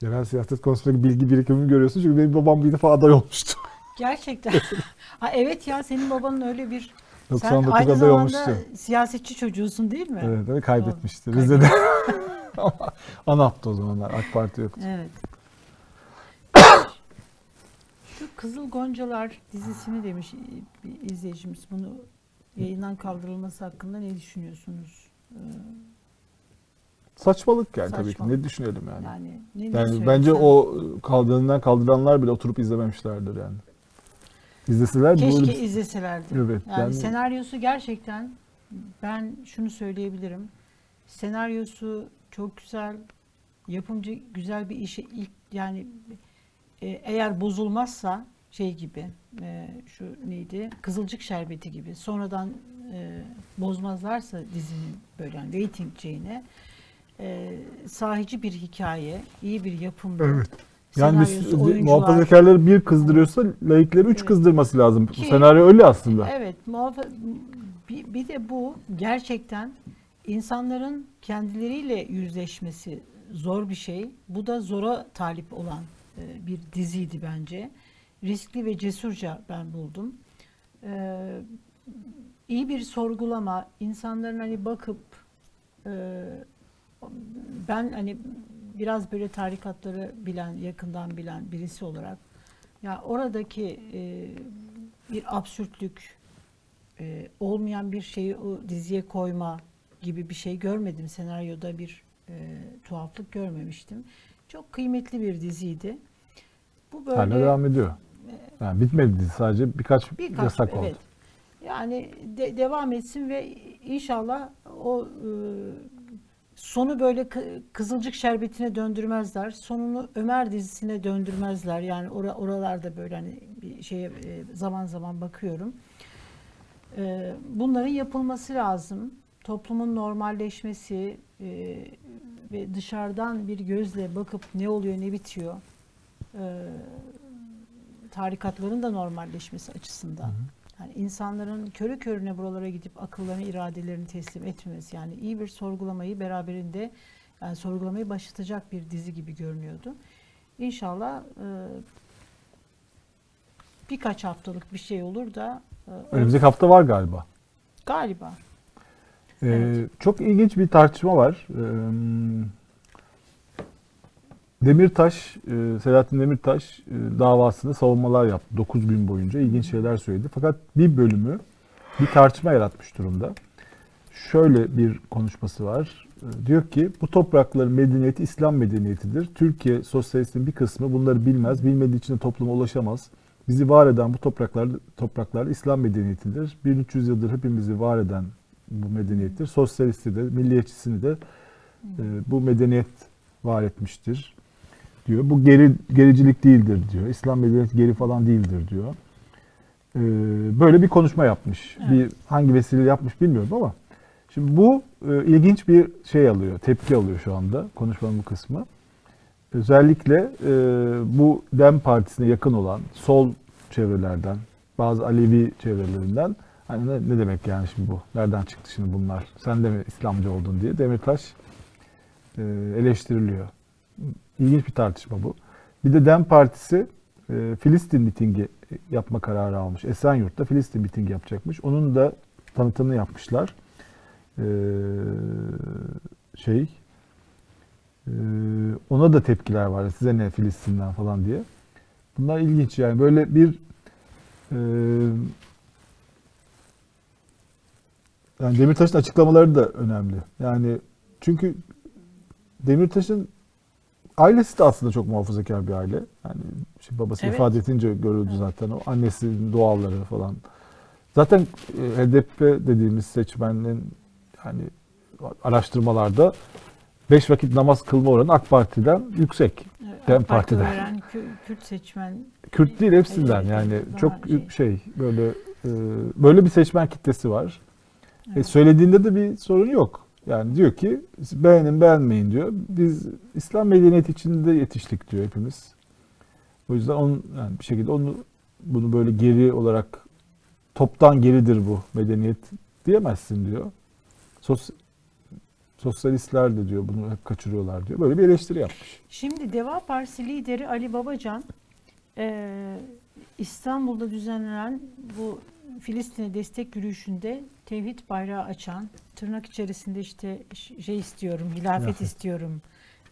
Genel siyaset konusundaki bilgi birikimimi görüyorsun. Çünkü benim babam bir defa aday olmuştu. [LAUGHS] gerçekten. [LAUGHS] ha, evet ya senin babanın öyle bir sen 99 aynı aday olmuştu. siyasetçi çocuğusun değil mi? Evet, evet kaybetmişti. Doğru. Rize'de. [LAUGHS] Anaptı o zamanlar. AK Parti yoktu. Evet. Şu Kızıl Goncalar dizisini demiş bir izleyicimiz bunu yayından kaldırılması hakkında ne düşünüyorsunuz? Ee, Saçmalık yani tabii ki. Saçmalık. Ne düşünelim yani. Yani ne Yani bence o kaldığından kaldıranlar bile oturup izlememişlerdir yani. İzleseler keşke böyle- izleselerdi. Evet. Yani, Yani, senaryosu gerçekten ben şunu söyleyebilirim. Senaryosu çok güzel. Yapımcı güzel bir işe ilk yani e, eğer bozulmazsa şey gibi e, şu neydi Kızılcık Şerbeti gibi sonradan e, bozmazlarsa dizinin böyle yani rating şeyine e, sahici bir hikaye, iyi bir yapımda. Evet. yani oyuncular- muhafazakarları bir kızdırıyorsa laikleri üç Evet. kızdırması lazım. Ki- Senaryo öyle aslında. Evet, muhafa- bir, bir de bu gerçekten insanların kendileriyle yüzleşmesi zor bir şey. Bu da zora talip olan e, bir diziydi bence. Riskli ve cesurca ben buldum. Ee, iyi bir sorgulama, insanların hani bakıp e, ben hani biraz böyle tarikatları bilen, yakından bilen birisi olarak ya oradaki e, bir absürtlük, e, olmayan bir şeyi o diziye koyma gibi bir şey görmedim. Senaryoda bir e, tuhaflık görmemiştim. Çok kıymetli bir diziydi. Bu böyle Hala devam ediyor. Yani bitmedi dizi, sadece birkaç, birkaç yasak evet. oldu. Yani de- devam etsin ve inşallah o e, sonu böyle kı- Kızılcık Şerbeti'ne döndürmezler. Sonunu Ömer dizisine döndürmezler. Yani ora, oralarda böyle hani bir şeye e, zaman zaman bakıyorum. E, bunların yapılması lazım. Toplumun normalleşmesi e, ve dışarıdan bir gözle bakıp ne oluyor ne bitiyor tarikatların da normalleşmesi açısından. Yani insanların körü körüne buralara gidip akıllarını, iradelerini teslim etmemesi. Yani iyi bir sorgulamayı beraberinde yani sorgulamayı başlatacak bir dizi gibi görünüyordu. İnşallah e, birkaç haftalık bir şey olur da e, Önümüzdeki hafta var galiba. galiba. Ee, Evet. Çok ilginç bir tartışma var. Ee, Demirtaş, e, Selahattin Demirtaş e, davasında savunmalar yaptı 9 gün boyunca. ilginç şeyler söyledi. Fakat bir bölümü bir tartışma yaratmış durumda. Şöyle bir konuşması var. E, Diyor ki bu toprakların medeniyeti İslam medeniyetidir. Türkiye sosyalistinin bir kısmı bunları bilmez. Bilmediği için de topluma ulaşamaz. Bizi var eden bu topraklar topraklar İslam medeniyetidir. 1300 yıldır hepimizi var eden bu medeniyettir. Sosyalisti de, milliyetçisini de e, bu medeniyet var etmiştir diyor. Bu geri gericilik değildir diyor. İslam medeniyeti geri falan değildir diyor. E, böyle bir konuşma yapmış. Evet. Bir hangi vesileyle yapmış bilmiyorum ama şimdi bu e, ilginç bir şey alıyor, tepki alıyor şu anda konuşmanın bu kısmı. Özellikle e, bu DEM Partisi'ne yakın olan sol çevrelerden, bazı Alevi çevrelerinden hani ne, ne demek yani şimdi bu? Nereden çıktı şimdi bunlar? Sen de mi İslamcı oldun diye Demirtaş e, eleştiriliyor. İlginç bir tartışma bu. Bir de DEM Partisi e, Filistin mitingi yapma kararı almış. Esenyurt'ta Filistin mitingi yapacakmış. Onun da tanıtımını yapmışlar. E, şey ee, ona da tepkiler var. Size ne Filistin'den falan diye. Bunlar ilginç yani böyle bir e, yani Demirtaş'ın açıklamaları da önemli. Yani çünkü Demirtaş'ın ailesi de aslında çok muhafazakar bir aile. Yani şimdi babası Evet. ifade edince görüldü zaten o annesinin duaları falan. Zaten e, HDP dediğimiz seçmenin yani araştırmalarda beş vakit namaz kılma oranı AK Parti'den yüksek. Dem AK Parti Parti'den. Kü- Kürt seçmen Kürt değil hepsinden Evet, yani çok şey. şey böyle e, böyle bir seçmen kitlesi var. E, Evet. söylediğinde de bir sorun yok. Yani diyor ki beğenin beğenmeyin diyor. Biz İslam medeniyeti içinde yetiştik diyor hepimiz. O yüzden onun yani bir şekilde onu bunu böyle geri olarak toptan geridir bu medeniyet diyemezsin diyor. Sos, sosyalistler de diyor bunu hep kaçırıyorlar diyor. Böyle bir eleştiri yapmış. Şimdi Deva Partisi lideri Ali Babacan eee, İstanbul'da düzenlenen bu Filistin'e destek yürüyüşünde tevhid bayrağı açan, tırnak içerisinde işte şey istiyorum, hilafet istiyorum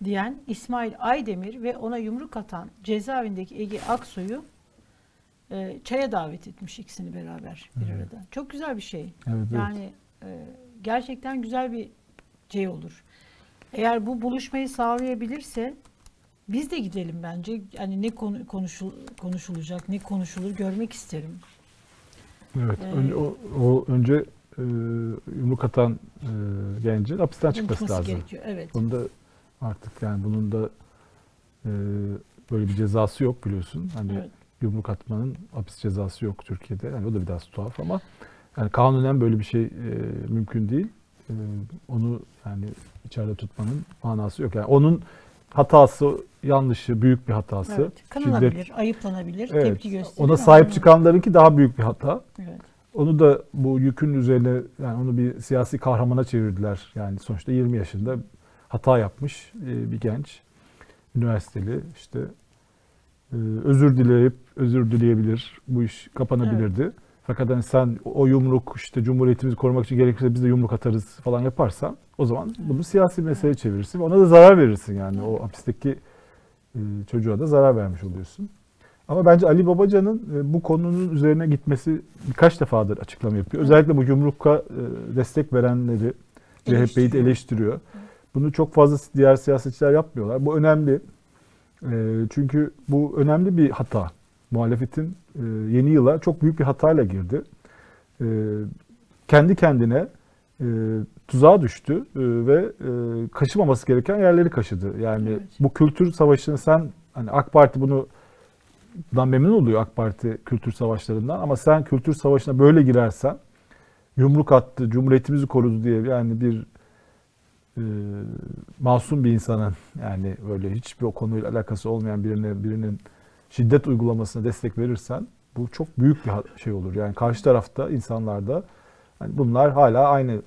diyen İsmail Aydemir ve ona yumruk atan cezaevindeki Ege Aksoy'u eee, çaya davet etmiş ikisini beraber bir Evet. arada. Çok güzel bir şey. Evet, evet. Yani e, gerçekten güzel bir şey olur. Eğer bu buluşmayı sağlayabilirse biz de gidelim bence. Hani ne konu, konuşul, konuşulacak, ne konuşulur görmek isterim. Evet. Ee, önce, o, o önce e, yumruk atan e, gencin hapisten çıkması lazım. gerekiyor. Evet. Bunda artık yani bunun da e, böyle bir cezası yok biliyorsun. Hani Evet. yumruk atmanın hapis cezası yok Türkiye'de. Yani o da biraz tuhaf ama yani kanunen böyle bir şey e, mümkün değil. E, onu yani içeride tutmanın manası yok. Yani onun hatası, yanlışı, büyük bir hatası. Evet. Kınanabilir, ayıplanabilir, Evet. tepki gösterir. Ona sahip çıkanlarınki daha büyük bir hata. Evet. Onu da bu yükün üzerine yani onu bir siyasi kahramana çevirdiler. Yani sonuçta 20 yaşında hata yapmış e, bir genç. Üniversiteli işte e, özür dileyip özür dileyebilir. Bu iş kapanabilirdi. Fakat hani sen o yumruk işte cumhuriyetimizi korumak için gerekirse biz de yumruk atarız falan yaparsan o zaman bunu siyasi mesele çevirirsin ve ona da zarar verirsin yani. O hapisteki e, çocuğa da zarar vermiş oluyorsun. Ama bence Ali Babacan'ın e, bu konunun üzerine gitmesi birkaç defadır açıklama yapıyor. Özellikle bu yumruka e, destek verenleri CHP'yi de Eleştiriyor. Bunu çok fazla diğer siyasetçiler yapmıyorlar. Bu önemli. Çünkü bu önemli bir hata. Muhalefetin yeni yıla çok büyük bir hatayla girdi. E, Kendi kendine e, tuzağa düştü e, ve e, kaşımaması gereken yerleri kaşıdı. Yani Evet. bu kültür savaşını sen hani AK Parti bunu dan memnun oluyor AK Parti kültür savaşlarından ama sen kültür savaşına böyle girersen yumruk attı, cumhuriyetimizi korudu diye yani bir e, masum bir insanın yani böyle hiçbir o konuyla alakası olmayan birine birinin şiddet uygulamasına destek verirsen bu çok büyük bir şey olur. Yani karşı tarafta insanlarda hani bunlar hala aynı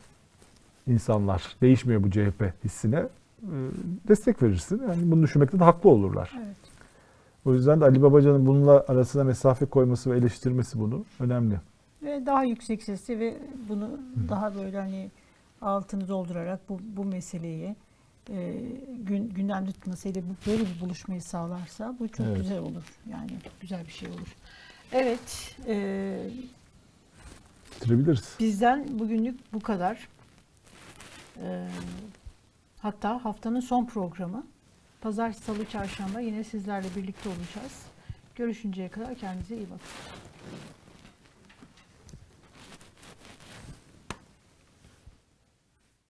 insanlar. Değişmiyor bu CHP hissine. e, destek verirsin. Yani bunu düşünmekte de haklı olurlar. Evet. O yüzden de Ali Babacan'ın bununla arasına mesafe koyması ve eleştirmesi bunu önemli. Ve daha yüksek sesli ve bunu daha böyle hani altını doldurarak bu, bu meseleyi e, gün, gündemde tutmasıyla böyle bir buluşmayı sağlarsa bu çok Evet. güzel olur. Yani güzel bir şey olur. Evet, e, Bitirebiliriz. bizden bugünlük bu kadar. E, hatta haftanın son programı. Pazar, salı, çarşamba yine sizlerle birlikte olacağız. Görüşünceye kadar kendinize iyi bakın.